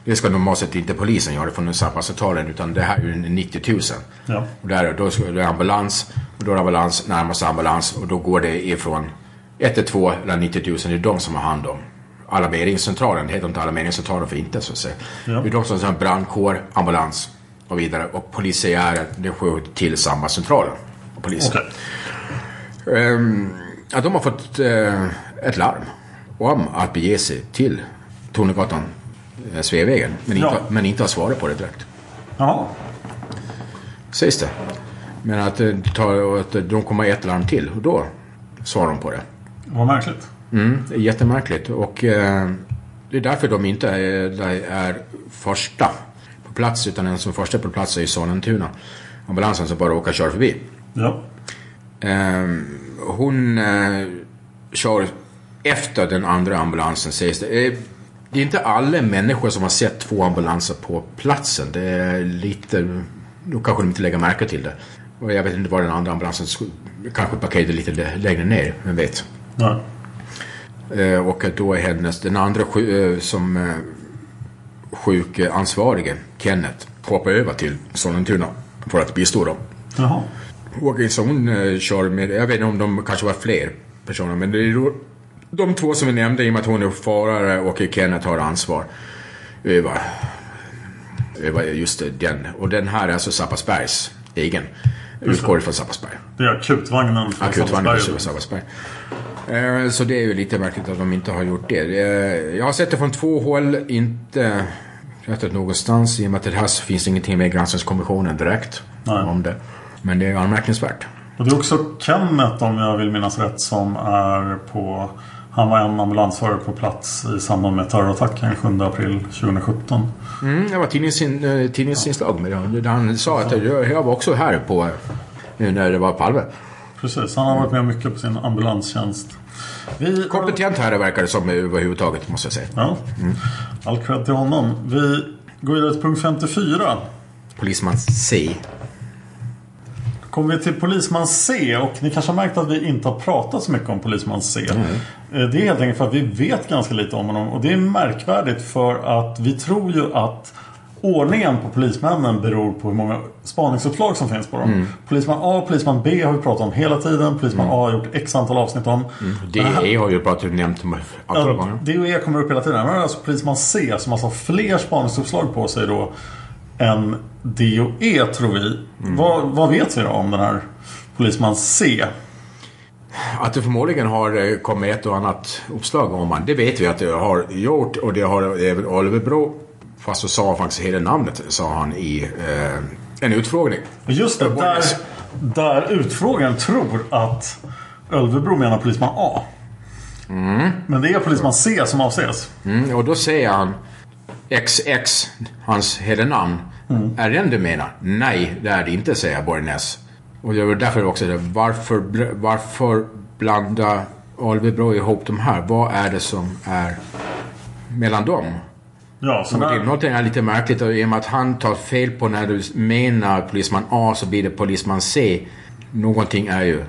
I: Det ska normalt sett inte polisen göra från sambandscentralen utan det här är ju 90 000.
C: Ja.
I: Och där, då ska det är ambulans och då är det ambulans närmast ambulans och då går det ifrån 112 eller 90 000. Det är de som har hand om alarmeringscentralen. Det heter inte alarmeringscentralen för inte så att säga.
C: Ja.
I: Det är de som har brandkår, ambulans och vidare. Och polisiären, det sker till sambandscentralen. Och polisen. Ehm, ja, de har fått eh, ett larm om att bege sig till Tornegatan, Sveavägen. Men, inte,
C: Ja.
I: men inte har svarat på det direkt.
C: Jaha.
I: Sägs det. Men att, eh, att de kommer ett larm till och då svarar de på det.
C: Vad märkligt.
I: Mm, det är jättemärkligt. Och eh, det är därför de inte är, är första på plats. Utan den som är första på plats är i Sollentuna. Ambulansen som bara råkar köra förbi.
C: Ja.
I: Eh, hon eh, kör efter den andra ambulansen sägs det. Det är inte alla människor som har sett två ambulanser på platsen. Det är lite... Då kanske de inte lägger märke till det. Och jag vet inte var den andra ambulansen kanske parkerade lite lä- längre ner. Vem vet.
C: Nej.
I: Eh, och då är hennes, den andra eh, som eh, sjukansvarige, Kenneth, hoppar över till Sollentuna för att bistå dem.
C: Jaha.
I: Och så hon kör med, jag vet inte om de kanske var fler personer, men det är de två som vi nämnde i och med att hon är förare och Kenneth har ansvar över, över just den. Och den här är alltså Zappasbergs egen.
C: Det.
I: Utgår ifrån Zappasberg.
C: Det är akutvagnen från
I: Akutvagnen för Sabbatsberg. Eh, Så det är ju lite märkligt att de inte har gjort det. Eh, Jag har sett det från två håll, inte rättat någonstans. I och med att det här så finns det ingenting med granskningskommissionen direkt om det. Men det är anmärkningsvärt.
C: Och det är också Kenneth om jag vill minnas rätt som är på Han var en ambulansförare på plats i samband med terrorattacken 7 april 2017.
I: Mm, det var tidningsin, eh, tidningsinslag med det. Där han sa att jag var också här på eh, när det var Palme.
C: Precis, han har varit med mycket på sin ambulanstjänst. Vi...
I: Kompetent här verkar det som överhuvudtaget måste jag säga.
C: Ja, all cred till honom. Vi går vidare till punkt 54.
I: Polisman C.
C: kommer vi till Polisman C och ni kanske har märkt att vi inte har pratat så mycket om Polisman C.
I: Mm.
C: Eh, Det är helt enkelt för att vi vet ganska lite om honom och det är märkvärdigt för att vi tror ju att ordningen på polismännen beror på hur många spaningsuppslag som finns på dem.
I: Mm.
C: Polisman A och Polisman B har vi pratat om hela tiden. Polisman A har gjort x antal avsnitt om.
I: Det
C: Men här-
I: har ju pratat nämnt andra
C: Ja,
I: gånger.
C: Och E kommer upp hela tiden. Men alltså Polisman C som alltså har fler spaningsuppslag på sig då än D och E tror vi.
I: Mm.
C: Vad, vad vet vi då om den här Polisman C?
I: Att det förmodligen har eh, kommit ett och annat uppslag om han. Det vet vi att det har gjort och det har även Olvebro. Fast så sa han faktiskt hela namnet, sa han i eh, en utfrågning.
C: Just det, där, där utfrågaren tror att Ölvebro menar Polisman A. Men det är Polisman C som avses.
I: Mm, och då säger han XX, hans hela namn. Är det den du menar? Nej, det är det inte, säger Borgnäs. Och det var därför också det. Varför, varför blanda Olvebro ihop de här? Vad är det som är mellan dem?
C: Ja, så
I: det är
C: där,
I: någonting är lite märkligt och i och med att han tar fel på när du menar polisman A så blir det polisman C. Någonting är ju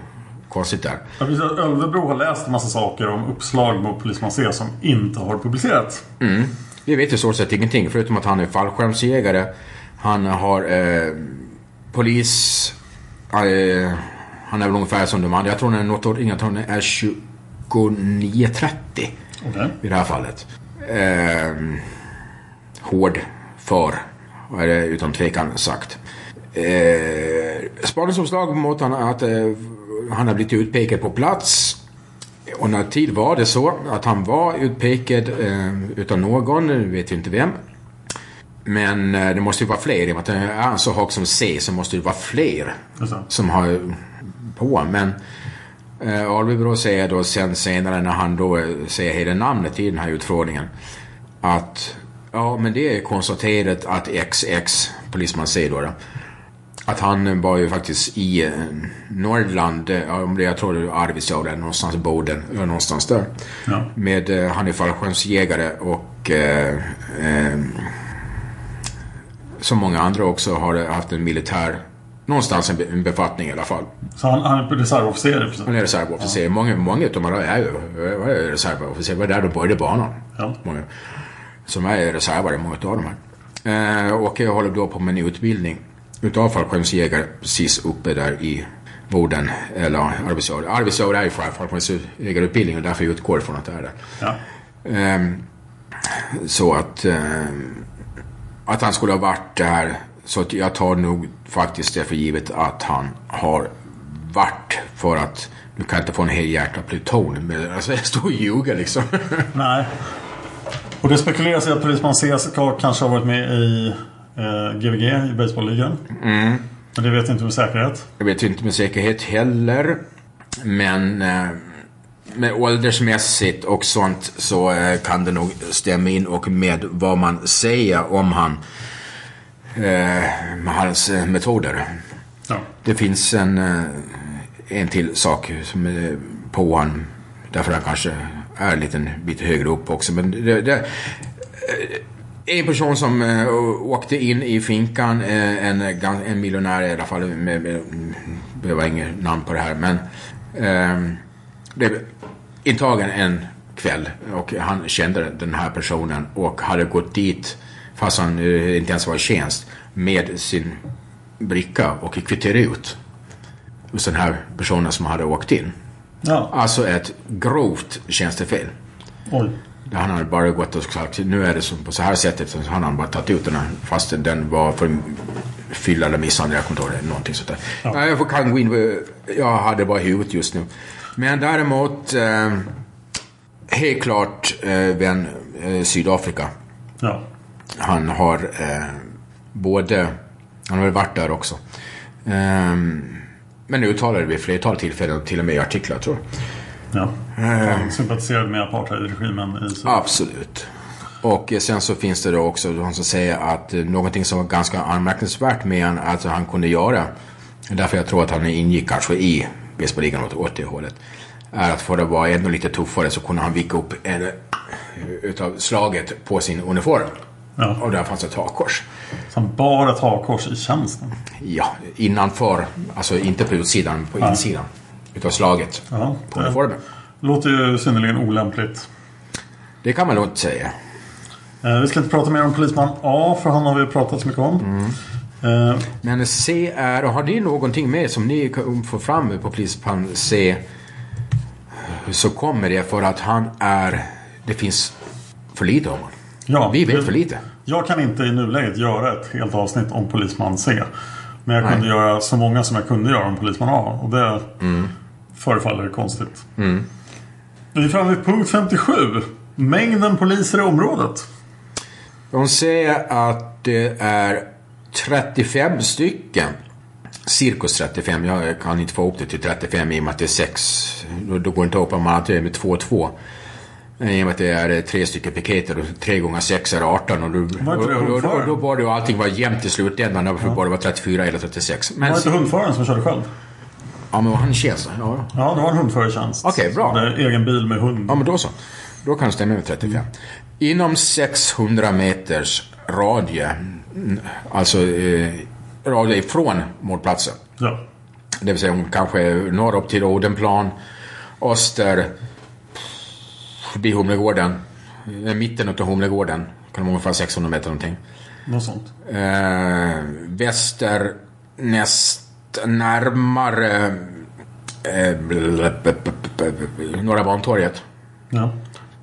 I: konstigt där.
C: säga att Ölvebro har läst en massa saker om uppslag mot Polisman C som inte har publicerats.
I: Mm. Vi vet i stort sett ingenting förutom att han är fallskärmsjägare. Han har eh, polis... Eh, han är väl ungefär som de andra. Jag tror han är något år yngre. Han är 29-30
C: Okej.
I: i det här fallet. Eh, hård för, är det utan tvekan sagt. Eh, spaningsuppslag mot han att eh, han har blivit utpekad på plats. Och när tid var det så att han var utpekad eh, utan någon, nu vet vi inte vem. Men eh, det måste ju vara fler, i och med att det är en så hög som C så måste det vara fler
C: det.
I: som har på. Men eh, Alvebro säger då sen senare när han då eh, säger hela namnet i den här utfrågningen att ja men det är konstaterat att XX, polisman C då, då att han var ju faktiskt i eh, Norrland, eh, om det jag tror det är Arvidsjaur eller någonstans Boden, eller någonstans där.
C: Ja.
I: Med, eh, han är fallskärmsjägare och eh, eh, som många andra också har haft en militär, någonstans en, be, en befattning i alla fall.
C: Så han, han är reservofficer.
I: Han är reservofficer. Många, många av dem är ju reservofficer. Det var där de började banan.
C: Ja.
I: Många som är reservare, många av de här. Eh, och jag håller då på med en utbildning utav fallskärmsjägare precis uppe där i Boden, eller Arvidsjaur. Arvidsjaur är ju fallskärmsjägarutbildning och därför utgår jag från att det är det.
C: Ja.
I: Ehm, så att, ehm, att han skulle ha varit där. Så att jag tar nog faktiskt det för givet att han har varit för att du kan inte få en helhjärtad pluton. Men alltså jag står och ljuger liksom.
C: Nej. Och det spekuleras i att Polisman C ska kanske ha varit med i eh, GVG i baseballligan.
I: Mm.
C: Men det vet jag inte med säkerhet.
I: Jag vet inte med säkerhet heller. Men eh, med åldersmässigt och sånt så eh, kan det nog stämma in och med vad man säger om han. Eh, hans eh, metoder.
C: Ja.
I: Det finns en, eh, en till sak som är på han. Därför han kanske är en liten bit högre upp också. Men det, det, eh, en person som eh, åkte in i finkan, eh, en, gan- en miljonär i alla fall, med, med, var inget namn på det här, men eh, blev intagen en kväll och han kände den här personen och hade gått dit fast han eh, inte ens var i tjänst med sin bricka och kvitterade ut hos den här personen som hade åkt in.
C: Ja.
I: Alltså ett grovt tjänstefel.
C: Oj.
I: Han hade bara gått och sagt nu är det som på så här sättet. Så han hade bara tagit ut den här fast den var för fylla eller misshandel. Jag kommer inte ihåg det. Någonting sånt där. Nej, jag kan gå in Jag hade bara huvudet just nu. Men däremot eh, helt klart eh, vän eh, Sydafrika.
C: Ja.
I: Han har eh, både, han har väl varit där också. Ehm, men uttalade vid flertal tillfällen, till och med i artiklar tror jag.
C: Ja.
I: Eh,
C: Han sympatiserade med apartheidregimen i Sydafrika.
I: Absolut. Och sen så finns det då också de som säger att eh, någonting som var ganska anmärkningsvärt med han, att han kunde göra, därför jag tror att han ingick kanske i baseballligan åt, åt det hållet, är att för att vara ännu lite tuffare så kunde han vika upp en, eh, utav slaget på sin uniform.
C: Ja.
I: Och där fanns ett hakkors.
C: Så han bar ett hakkors i tjänsten.
I: Ja, innanför, alltså inte på utsidan, på
C: Ja.
I: insidan utav slaget
C: Ja,
I: på uniformen.
C: låter ju synnerligen olämpligt.
I: Det kan man inte säga.
C: Eh, vi ska inte prata mer om polisman A för han har vi pratat så mycket om.
I: Mm.
C: Eh,
I: Men C är, har ni någonting med som ni kan få fram på polisman C? Så kommer det för att han är, det finns för lite om honom.
C: ja,
I: Vi vet
C: det-
I: för lite.
C: Jag kan inte i nuläget göra ett helt avsnitt om polisman C. Men jag
I: Nej.
C: kunde göra så många som jag kunde göra om polisman A. Och det
I: Mm.
C: Förefaller konstigt. Vi är framme vid punkt 57. Mängden poliser i området.
I: De säger att det är 35 stycken. Cirkus 35. Jag kan inte få ihop det till 35 i och med att det är 6. Då, då går det inte upp om man alltid är med 2 och 2. I och med att det är tre stycken piketer och 3 gånger 6 är 18. Och då, och,
C: Var det
I: och, och,
C: hundföraren?
I: och då borde ju allting vara jämnt i slutändan. Därför borde det vara 34 eller 36.
C: Det
I: Men,
C: var inte hundföraren som körde själv.
I: Ja, men han känns ja.
C: Ja, det var en hundförare i tjänst.
I: Okej, bra.
C: Som hade egen bil med hund.
I: Ja, men då så. Då kan det stämma med 35. Inom 600 meters radie, mm, alltså eh, radie ifrån mordplatsen.
C: Ja.
I: Det vill säga kanske norr upp till Odenplan, öster, förbi Humlegården, eh, mitten av Humlegården. Kan vara ungefär 600 meter någonting.
C: Något sånt.
I: Eh, väster näst närmare eh, Norra Bantorget.
C: Ja.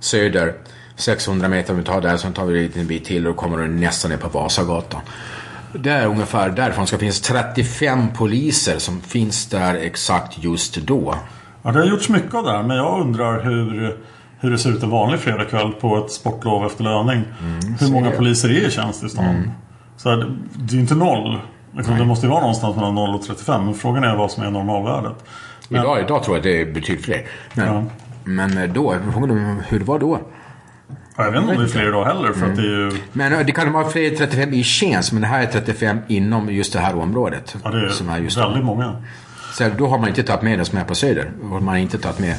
I: Söder 600 meter om vi tar där, sen tar vi en liten bit till och kommer du nästan ner på Vasagatan. Det är ungefär därifrån ska finnas 35 poliser som finns där exakt just då.
C: Ja, det har gjorts mycket av det här, men jag undrar hur, hur det ser ut en vanlig fredagkväll på ett sportlov efter löning. hur
I: så
C: många
I: det.
C: poliser är i tjänst i stan? Så här, det- det är ju inte noll. Liksom, det måste ju vara någonstans mellan 0 och 35. Men frågan är vad som är normalvärdet. Men-
I: Idag, idag tror jag det är betydligt fler. Men,
C: Ja.
I: men då, frågan är hur det var då.
C: Ja, Jag vet inte om det är fler idag heller. För att det är ju...
I: Men eh, det kan vara fler 35 i tjänst, men det här är 35 inom just det här området.
C: Ja, det är
I: som är just
C: väldigt många.
I: Så då har man inte tagit med de som är på Söder. Och man har inte tagit med,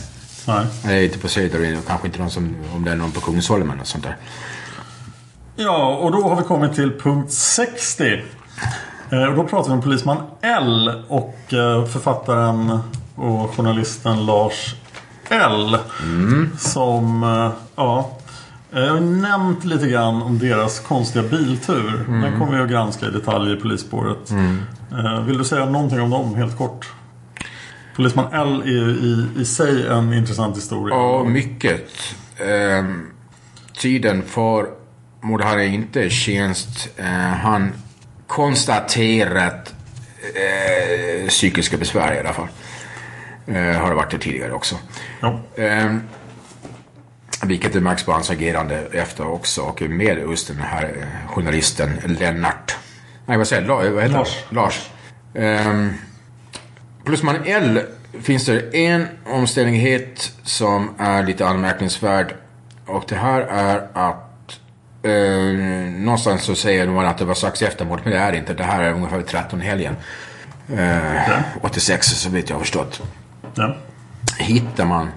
C: Nej.
I: eller inte på Söder, kanske inte någon som, om det är någon på Kungsholmen och sånt där.
C: Ja, och då har vi kommit till punkt 60. Eh, Och då pratar vi om polisman L och eh, författaren och journalisten Lars L. Som, eh, ja, jag har nämnt lite grann om deras konstiga biltur. Den kommer vi att granska i detalj i polisspåret. Eh, Vill du säga någonting om dem helt kort? Polisman L är ju i, i sig en intressant historia.
I: Ja, mycket. Ehm, tiden för mordet hade inte tjänst. Eh, han konstaterat eh, psykiska besvär i alla fall. Eh, har det varit det tidigare också.
C: Ja.
I: Ehm, vilket märks på hans agerande efter också. Och med just den här eh, journalisten Lennart. Nej, vad säger jag? Vad heter
C: Lars.
I: Lars. Ehm, Plusman L finns det en omständighet som är lite anmärkningsvärd. Och det här är att eh, någonstans så säger man att det var strax efter mordet, men det är det inte. Det här är ungefär vid 13 helgen. Eh, 86 så vet jag har förstått.
C: Ja.
I: Hittar man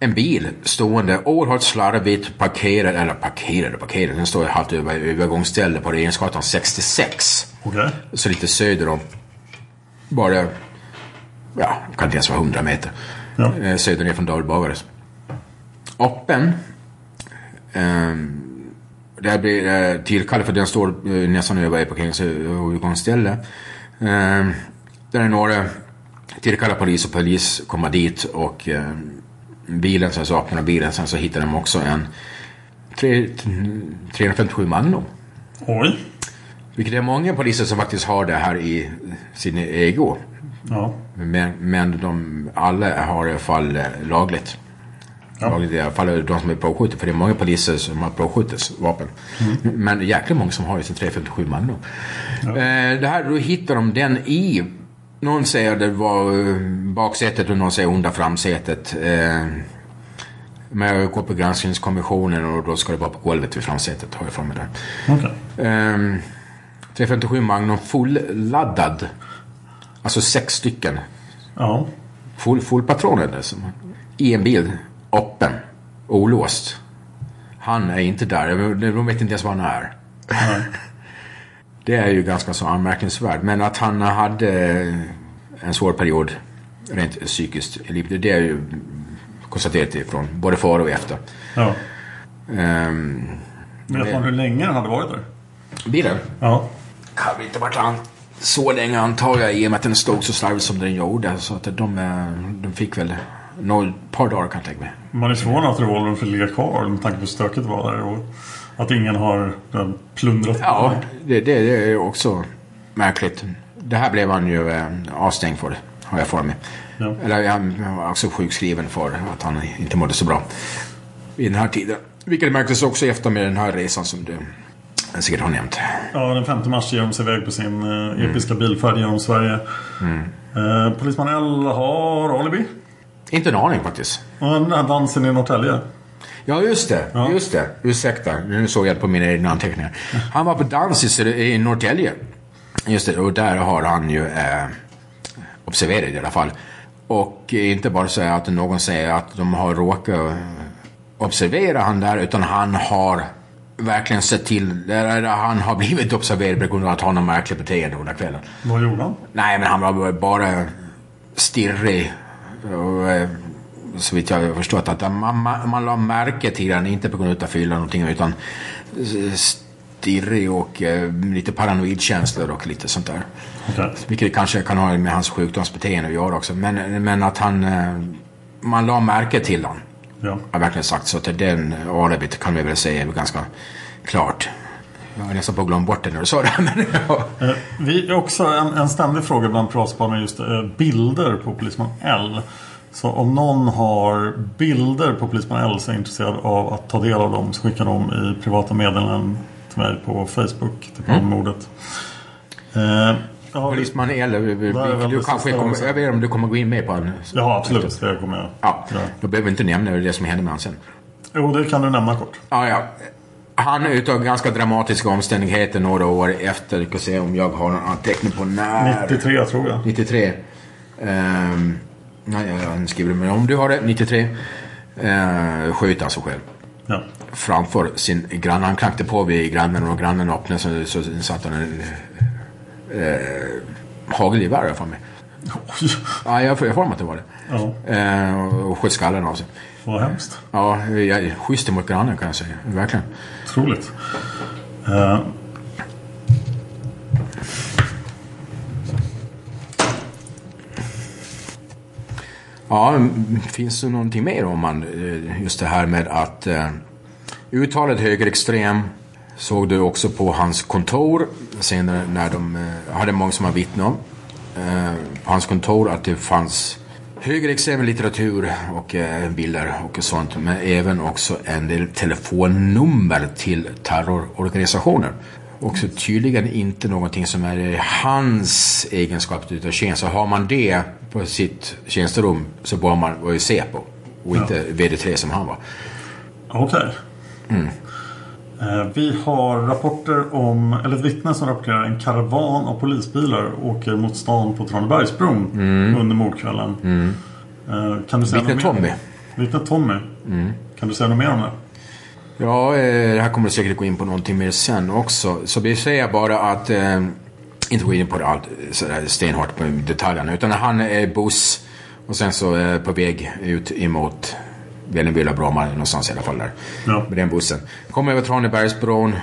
I: en bil stående oerhört slarvigt parkerad, eller parkerad parkerad, den står ju halvt över övergångsställe på Regeringsgatan 66.
C: Okej.
I: Så lite söder om. Bara, ja, kan inte ens vara 100 meter.
C: Ja.
I: Eh, söder ner från Davidbagares. Öppen. Ehm, där blir eh, tillkallad för den står eh, nästan över parkeringsövergångsställe. Ehm, där är några tillkallade polis och polis kommer dit och eh, bilen, sen så öppnar bilen, sen så hittar de också en tre- 357 Magnum.
C: Oj.
I: Vilket är många poliser som faktiskt har det här i sin ego.
C: Ja.
I: Men, men de alla har i alla fall eh, lagligt.
C: Ja.
I: I alla fall de som är provskjutare. För det är många poliser som har provskyttesvapen. Men jäkligt många som har ju sin 357 Magnum. Eh, det här, då hittar de den i någon säger det var eh, baksätet och någon säger onda framsätet. Eh, men jag går på granskningskommissionen och då ska det vara på golvet vid framsätet har jag för mig där.
C: Okej.
I: Ehm, 357 Magnum fulladdad. Alltså sex stycken.
C: Ja.
I: Full, fullpatroner dessutom. I en bil. Öppen. Olåst. Han är inte där. De vet inte ens var han är. <laughs> Det är ju ganska så anmärkningsvärt. Men att han hade en svår period rent psykiskt i livet. Det är ju konstaterat ifrån både före och efter.
C: Ja.
I: Ehm,
C: Vet man hur länge den hade varit där?
I: Bilen?
C: Ja.
I: Väl inte varit an så länge antar jag i och med att den stod så slarvigt som den gjorde. Så att de, de fick väl några par dagar kan jag tänka mig.
C: Man är förvånad att revolvern får ligga kvar med tanke på hur stökigt det var där. Och att ingen har eh, plundrat
I: Ja, det, det, det är också märkligt. Det här blev han ju eh, avstängd för, har jag för mig.
C: Ja.
I: Eller han var också sjukskriven för att han inte mådde så bra i den här tiden. Vilket märktes också efter med den här resan som du säkert har nämnt.
C: Ja, den 5 mars ger de sig iväg på sin eh, episka bilfärd genom Sverige. Eh, polisman L har alibi.
I: Inte en aning faktiskt.
C: Och den här dansen i Norrtälje.
I: Ja, just det. Just det. Ursäkta. Nu såg jag på mina egna anteckningar. Han var på dans i, i Norrtälje. Just det. Och där har han ju eh, observerat i alla fall. Och inte bara så att någon säger att de har råkat observera han där. Utan han har verkligen sett till. Eller han har blivit observerad på grund av att han har märkligt beteende under kvällen.
C: Vad gjorde han?
I: Nej, men han var bara stirrig. Och, eh, så vitt jag har förstått att man, man, man la märke till den, inte på grund av fylla någonting utan stirrig och eh, lite paranoid känslor och lite sånt där.
C: Okay.
I: Vilket kanske kan ha med hans sjukdomsbeteende att göra också. Men, men att han, eh, man la märke till den.
C: Ja.
I: Har verkligen sagt. Så att den alibit kan vi väl säga är ganska klart. Jag har nästan på glömt bort det när du sa det. <laughs> Men, ja.
C: Eh, Vi är också en, en ständig fråga bland piratspanare just eh, bilder på Polisman L. Så om någon har bilder på Polisman L så är jag intresserad av att ta del av dem så skicka dem i privata meddelanden till mig på Facebook. Till
I: Mm.
C: mordet. Eh, ja,
I: Polisman
C: väl
I: du kanske kommer, jag vet om du kommer gå in med på en.
C: ja absolut. Det kommer jag.
I: Ja, då behöver vi inte nämna det som hände med honom sen.
C: Jo, det kan du nämna kort.
I: Ja, ja. Han utav ganska dramatiska omständigheter några år efter. Jag ska se om jag har någon anteckning på när.
C: 93 tror jag.
I: 93. Ehm, nej, jag skriver det. Men om du har det, 93. Uh, sköt alltså själv.
C: Ja.
I: Framför sin granne. Han knackade på vid grannen och grannen öppnade så, så satt han en uh, hagelgevär för mig. Ja, jag får får mig att det var det.
C: ja,
I: Eh, och sköt skallen av sig.
C: Vad hemskt.
I: Ja, schysst mot grannen kan jag säga. Verkligen.
C: Otroligt. Eh,
I: Ja, finns det någonting mer om man, eh, just det här med att eh, uttalet högerextrem såg du också på hans kontor senare när de eh, hade många som har vittnat om eh, på hans kontor att det fanns högerextrem litteratur och eh, bilder och sånt men även också en del telefonnummer till terrororganisationer. Också tydligen inte någonting som är hans egenskap utav tjänst. Så har man det på sitt tjänsterum så bör man vara ju Säpo och inte VD3 som han var.
C: Okej.
I: Mm.
C: Eh, Vi har rapporter om, eller ett vittne som rapporterar en karavan av polisbilar åker mot stan på Tranebergsbron under mordkvällen. Eh, Kan du säga
I: Vittne? Tommy.
C: Vittne Tommy. Kan du säga något mer om det?
I: Ja, eh, det här kommer du säkert gå in på någonting mer sen också. Så vi säger bara att, eh, inte gå in på det allt sådär stenhårt på detaljerna, utan han är buss och sen så eh, på väg ut emot Vällingby Bromma någonstans i alla fall där.
C: Ja.
I: Med den bussen. Kommer över Tranebergsbron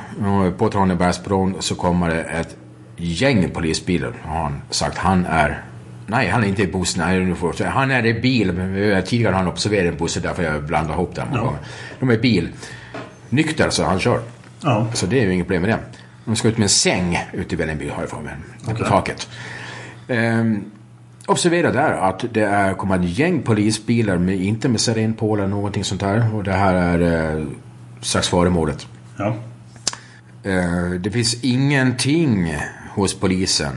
I: på Tranebergsbron så kommer det ett gäng polisbilar. Har han sagt. Han är Nej, han är inte i bussen. Han är i bil. Tidigare har han observerat en buss, därför jag blandar ihop dem.
C: Ja.
I: De är i bil. Nykter så han kör.
C: Ja.
I: Så det är ju inget problem med det. De ska ut med en säng ute i Vällingby har jag för mig. På
C: Okej.
I: taket. Ehm, observera där att det är, kommer ett gäng polisbilar, med, inte med siren på eller någonting sånt där. Och det här är eh, strax före mordet.
C: Ja.
I: Eh, det finns ingenting hos polisen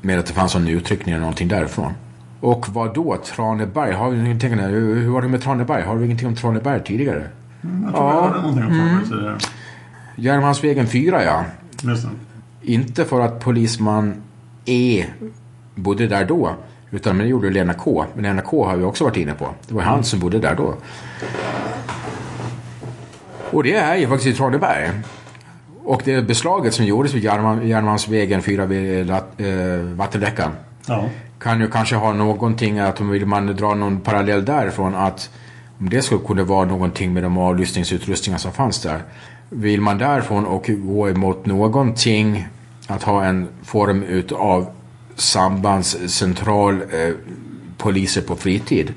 I: med att det fanns någon utryckning eller någonting därifrån. Och vad då? Traneberg? Har vi ingenting, hur hur var det med Traneberg? Har vi ingenting om Traneberg tidigare?
C: Jag tror jag hörde någonting om
I: Mm.
C: tidigare.
I: Järnmalmsvägen 4 ja.
C: Just det.
I: Inte för att polisman E bodde där då. Utan det gjorde Lena K. Men Lena K har vi också varit inne på. Det var han som bodde där då. Och det är ju faktiskt i Traneberg. Och det beslaget som gjordes vid Järnmalm- Järnmalmsvägen 4 vid Lat- eh, vattenläckan.
C: Ja.
I: Kan ju kanske ha någonting att om vill man dra någon parallell därifrån att Om det skulle kunna vara någonting med de avlyssningsutrustningar som fanns där. Vill man därifrån och gå emot någonting att ha en form utav sambandscentral eh, poliser på fritid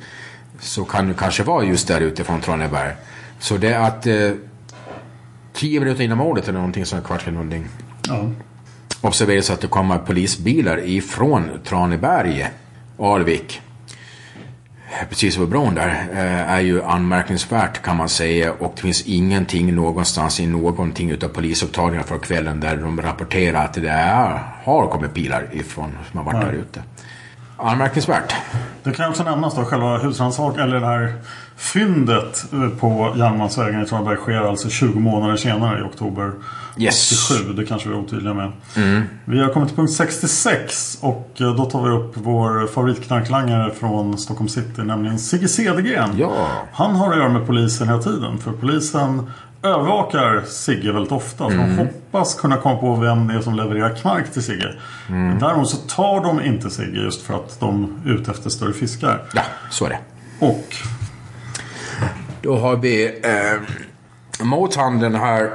I: så kan det kanske vara just där ute från Traneberg. Så det är att eh, tio minuter innan mordet eller någonting som är någonting.
C: Ja.
I: Observeras att det kommer polisbilar ifrån Traneberg, Alvik. Precis över bron där eh, är ju anmärkningsvärt kan man säga och det finns ingenting någonstans i någonting utav polisupptagningar för kvällen där de rapporterar att det är, har kommit bilar ifrån som har varit
C: Ja.
I: där ute. Anmärkningsvärt.
C: Det kan också nämnas då själva husrannsakan eller det här fyndet på Järnmalmsvägen i Traneberg sker alltså 20 månader senare i oktober
I: Yes.
C: 87. Det kanske vi är otydliga med.
I: Mm.
C: Vi har kommit till punkt 66 och eh, då tar vi upp vår favoritknarklangare från Stockholm City, nämligen Sigge Cedergren.
I: Ja.
C: Han har att göra med polisen hela tiden, för polisen övervakar Sigge väldigt ofta. Så
I: Mm.
C: de hoppas kunna komma på vem det är som levererar knark till Sigge.
I: Mm.
C: Däremot så tar de inte Sigge just för att de är ute efter större fiskar.
I: Ja, så är det.
C: Och
I: Då har vi eh, mothandeln här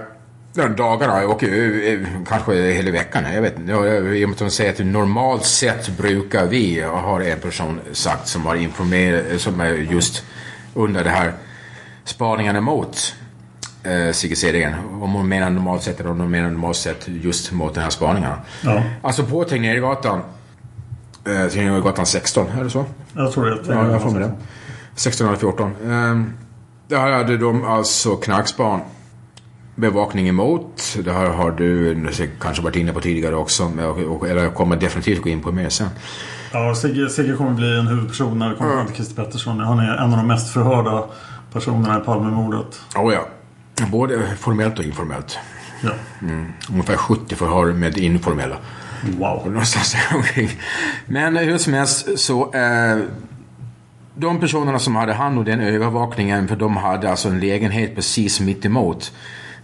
I: dagarna och eh, kanske hela veckan. Jag vet inte. Jag- I och med att de säger att normalt sett brukar vi, har en person sagt som har informerat, som är just under det här spaningarna mot eh, Sigge Cedergren. Om hon menar normalt sett eller om hon menar normalt sett just mot den här spaningarna.
C: Ja.
I: Alltså på Tegnérgatan, eh, Tegnérgatan 16, är det så?
C: jag tror det
I: Ja, jag får med det. 16 eller 14. Ehm, där hade de alltså knarkspan. Bevakning emot. Det här har du kanske varit inne på tidigare också. Eller jag kommer definitivt gå in på mer sen.
C: Ja, Sigge, Sigge kommer bli en huvudperson när det kommer till Christer Pettersson. Han är en av de mest förhörda personerna i Palmemordet.
I: Oh, ja. Både formellt och informellt.
C: Ja.
I: Mm. Ungefär 70 förhör med informella.
C: Wow.
I: Någonstans där omkring. Men hur som helst så... Eh, de personerna som hade hand om den övervakningen, för de hade alltså en lägenhet precis mitt emot.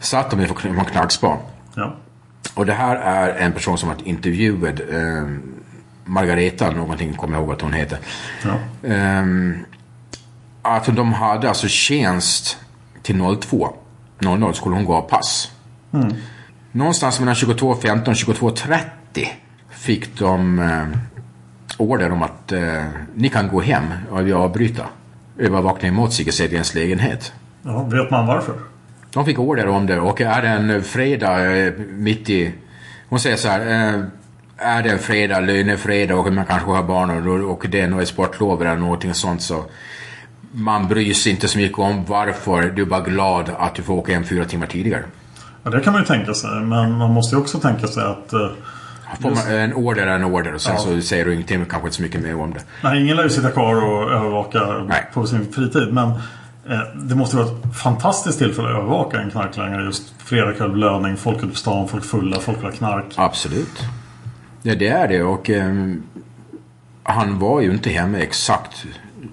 I: Satt de på kn- på knarkspan.
C: Ja.
I: Och det här är en person som varit intervjuad. Eh, Margareta någonting, kommer jag ihåg att hon heter.
C: Ja.
I: Ehm, att de hade alltså tjänst till 02. 00 skulle hon gå av pass.
C: Mm.
I: Någonstans mellan 22.15 och 22.30 fick de eh, order om att eh, ni kan gå hem och vi avbryta övervakningen mot Sigge lägenhet.
C: ja. Vet man varför?
I: De fick order om det och är det en fredag eh, mitt i... Hon säger så här. Eh, är det en fredag, lönefredag och man kanske har barn och, det är något sportlov eller någonting sånt så man bryr sig inte så mycket om varför. Du är bara glad att du får åka hem fyra timmar tidigare.
C: Ja, det kan man ju tänka sig. Men man måste ju också tänka sig att... eh,
I: Får man en order är en order och sen
C: Ja.
I: så säger du ingenting, kanske inte så mycket mer om det.
C: Nej, ingen lär ju sitta kvar och övervaka på sin fritid. Men eh, det måste vara ett fantastiskt tillfälle att övervaka en knarklangare. Just fredagkväll, belöning, folk ute på stan, folk fulla, folk vill ha knark.
I: Absolut. Ja, det är det och ehm, han var ju inte hemma exakt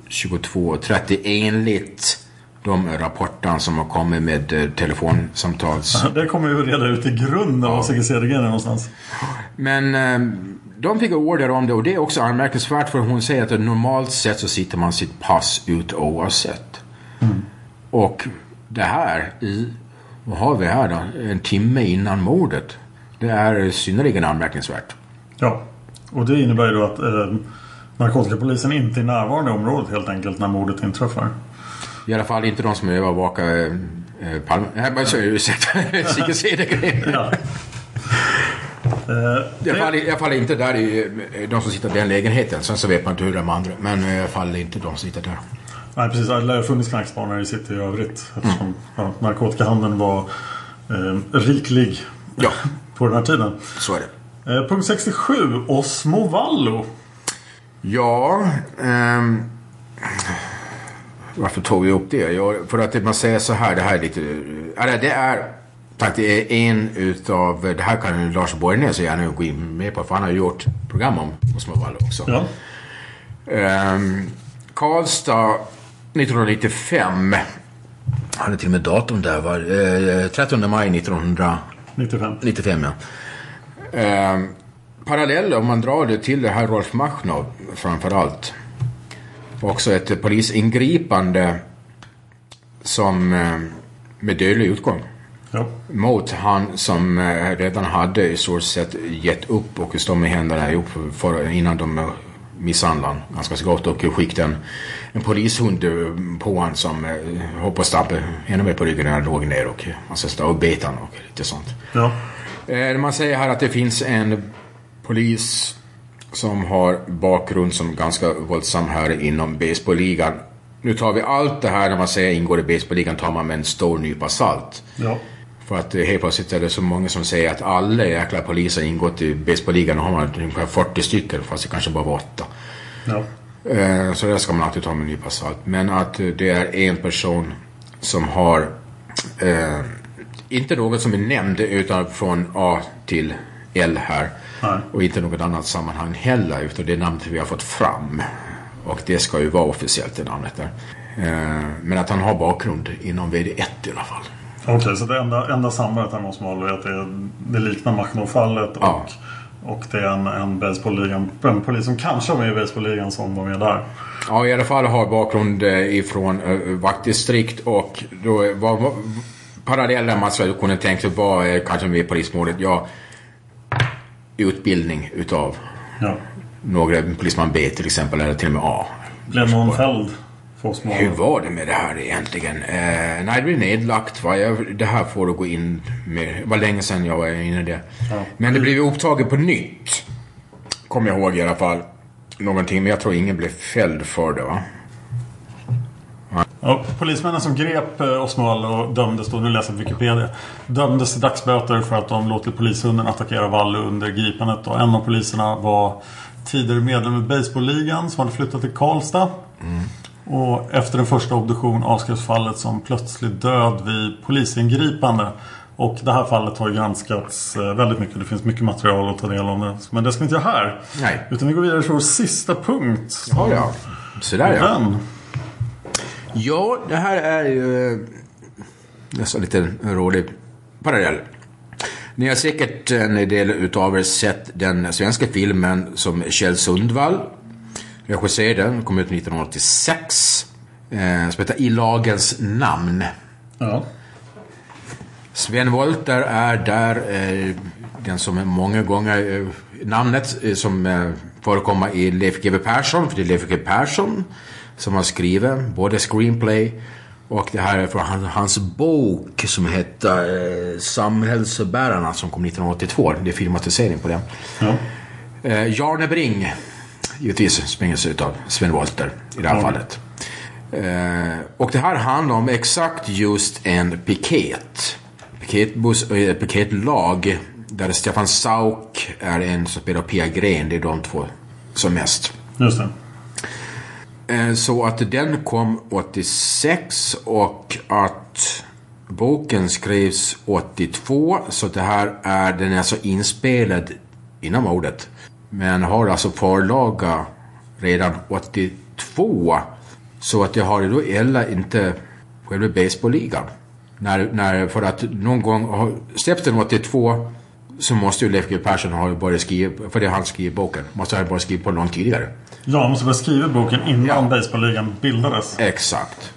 I: 22.30 enligt de rapporterna som har kommit med eh, telefonsamtals... <laughs>
C: Det kommer ju reda ut i grunden var Sigge Cedergren är någonstans.
I: Men eh, de fick order om det och det är också anmärkningsvärt för hon säger att normalt sett så sitter man sitt pass ut oavsett. Och det här i, vad har vi här då? En timme innan mordet. Det är synnerligen anmärkningsvärt.
C: Ja, och det innebär ju då att eh, narkotikapolisen inte är närvarande i området helt enkelt när mordet inträffar.
I: I alla fall inte de som övervakar eh, eh, Palme... Nej, men så- ursäkta. <laughs> Sigge Cedergren.
C: Ja.
I: I alla, fall, I alla fall inte där i eh, de som sitter i den lägenheten. Sen så vet man inte hur de andra. Men i alla fall inte de som sitter där.
C: Nej precis, det lär ha funnits knarkspanare i city i övrigt. Eftersom ja, narkotikahandeln var eh, riklig
I: ja. <laughs>
C: på den här tiden.
I: Så är det.
C: Eh, punkt 67, Osmo Vallo.
I: Ja, ehm, varför tog vi upp det? Ja, för att man säger så här, det här är lite... Eller det är faktiskt en utav... Det här kan Lars Borgnäs så gärna gå in med på, för han har gjort program om Vallo också.
C: Ja.
I: Ehm, Karlstad 1995. hade till och med datum där. Var, eh, 13 maj 1995.
C: 95.
I: ja. Ehm, parallell om man drar det till det här Rolf Machnov framför allt. Också ett polisingripande som eh, med dödlig utgång.
C: Ja.
I: Mot han som eh, redan hade i stort sett gett upp och stå med händerna ihop för, innan de misshandlade honom ganska så gott och skickade en, en polishund eh, på honom som hoppade och stampade ännu mer på ryggen när han låg ner och, alltså, och bet och lite sånt.
C: Ja.
I: Man säger här att det finns en polis som har bakgrund som ganska våldsam här inom baseballligan. Nu tar vi allt det här när man säger ingår i baseballligan tar man med en stor nypa salt.
C: Ja.
I: För att eh, helt plötsligt är det så många som säger att alla jäkla poliser ingått i baseballligan och har man ungefär 40 stycken fast det kanske bara var åtta.
C: Ja.
I: Eh, Så det ska man alltid ta med en nypa salt. Men att eh, det är en person som har eh, inte något som är nämnd utan från A till L här.
C: Nej.
I: Och inte något annat sammanhang heller utan det är namnet vi har fått fram. Och det ska ju vara officiellt det namnet där. Eh, Men att han har bakgrund inom VD1 i alla fall.
C: Okej, så det enda, enda sambandet här man hålla är att det, det liknar Machnor-fallet och,
I: Ja.
C: och det är en, en baseballligan, en polis som kanske var med i baseballligan som var med där.
I: Ja, i alla fall har bakgrund eh, ifrån uh, vaktdistrikt och då var, var parallellen man skulle kunna tänka sig var eh, kanske med polismordet. Ja, utbildning utav
C: Ja.
I: några polisman B till exempel eller till och med A.
C: Blev någon fälld
I: Hur var det med det här egentligen? Eh, nej, det blev nedlagt. Va? Jag, det här får du gå in med. Det var länge sedan jag var inne i det.
C: Ja.
I: Men det blev upptaget på nytt. Kommer jag ihåg i alla fall. Någonting, men jag tror ingen blev fälld för det va?
C: Ja, polismännen som grep eh, Osmald och dömdes då, nu läser jag Wikipedia, dömdes till dagsböter för att de låtit polishunden attackera Valle under gripandet. Och en av poliserna var tidigare medlem i baseballligan som hade flyttat till Karlstad. Och efter en första obduktion avskrevs fallet som plötslig död vid polisingripande. Och det här fallet har granskats eh, väldigt mycket. Det finns mycket material att ta del av. det. Men det ska vi inte göra här.
I: Nej.
C: Utan vi går vidare till vår sista punkt.
I: Ja, ja. Sådär ja.
C: Den.
I: Ja, det här är ju eh, nästan lite rolig parallell. Ni har säkert en del utav er sett den svenska filmen som Kjell Sundvall regisserade. Den kom ut 1986. Eh, som heter I lagens namn.
C: Ja.
I: Sven Wollter är där eh, den som många gånger eh, namnet eh, som eh, förekommer i Leif GW Persson. För det är Leif GW Persson som har skrivit både screenplay och det här är från han- hans bok som heter eh, Samhällsbärarna som kom 1982. Det är filmatisering på den.
C: Ja.
I: Eh, Jarne Bring givetvis springas ut av Sven Wollter i det här
C: Ja.
I: fallet. Eh, och det här handlar om exakt just en piket. Piketbuss, eh, piketlag där Stefan Sauk är en som spelar Pia Gren. Det är de två som mest.
C: Just det.
I: Eh, så att den kom 86 och att boken skrevs 82. Så det här är, den är alltså inspelad innan mordet. Men har alltså förlaga redan 82. Så att det har ju då eller inte själva baseballligan. När, när, för att någon gång, har- den 82 så måste ju Leif GW Persson ha börjat skriva, för det är han skriver boken, måste ha börjat skriva på långt tidigare.
C: Ja, han måste ha skrivit boken innan
I: Ja.
C: baseballligan bildades.
I: Exakt.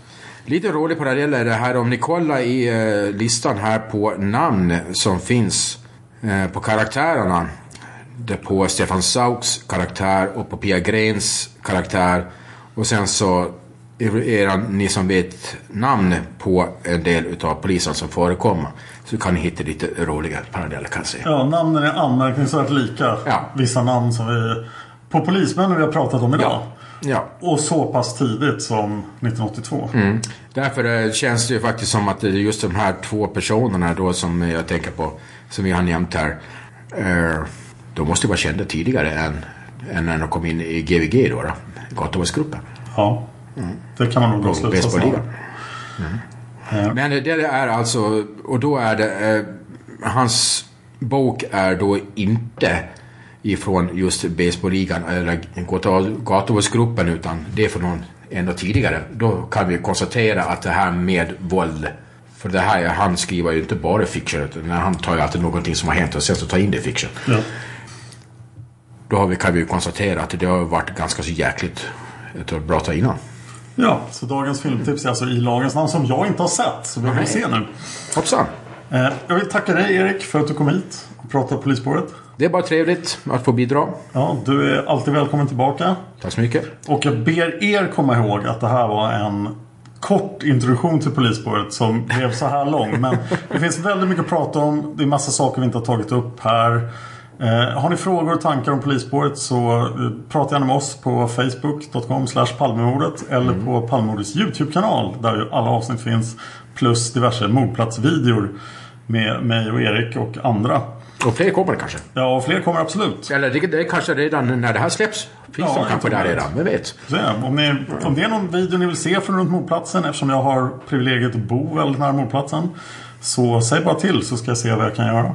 I: Lite rolig parallell är det här om ni kollar i eh, listan här på namn som finns eh, på karaktärerna. Det på Stefan Sauks karaktär och på Pia Grens karaktär. Och sen så är er, ni som vet namn på en del utav polisen som förekommer. Så kan ni hitta lite roliga paralleller kan jag säga.
C: Ja, namnen är anmärkningsvärt lika.
I: Ja.
C: Vissa namn som vi... På polismännen vi har pratat om idag.
I: Ja.
C: Och så pass tidigt som 1982.
I: Mm. Därför eh, känns det ju faktiskt som att det är just de här två personerna då som jag tänker på, som vi har nämnt här. Eh, de måste vara kända tidigare än, än när de kom in i GVG då, då Gatuvårdsgruppen.
C: Ja, det kan man nog dra slutsatsen av.
I: baseballligan. Men det är alltså, och då är det, eh, hans bok är då inte ifrån just baseballligan eller Gatu- Gatuvårdsgruppen utan det är från någon ännu tidigare. Då kan vi konstatera att det här med våld för det här, han skriver ju inte bara fiction utan han tar ju alltid någonting som har hänt och sen så tar in det i fiction.
C: Ja.
I: Då har vi, kan vi ju konstatera att det har varit ganska så jäkligt ett bra tag innan.
C: Ja, så dagens filmtips är alltså i lagens namn som jag inte har sett. Så vi får se nu.
I: Hoppsan.
C: Eh, jag vill tacka dig Erik för att du kom hit och pratade polisspåret.
I: Det är bara trevligt att få bidra.
C: Ja, du är alltid välkommen tillbaka.
I: Tack så mycket.
C: Och jag ber er komma ihåg att det här var en kort introduktion till polisspåret som blev så här lång. Men det finns väldigt mycket att prata om. Det är massa saker vi inte har tagit upp här. Eh, har ni frågor och tankar om polisspåret så eh, prata gärna med oss på facebook.com palmemordet eller på Palmemordets YouTube-kanal där ju alla avsnitt finns. Plus diverse mordplatsvideor med mig och Erik och andra.
I: Och fler kommer kanske.
C: Ja, och fler kommer absolut.
I: Eller det, det är kanske redan när det här släpps. Finns
C: Ja,
I: de kanske där redan, vem vet.
C: Så, om, ni, om det är någon video ni vill se från runt mordplatsen eftersom jag har privilegiet att bo väldigt nära mordplatsen. Så säg bara till så ska jag se vad jag kan göra.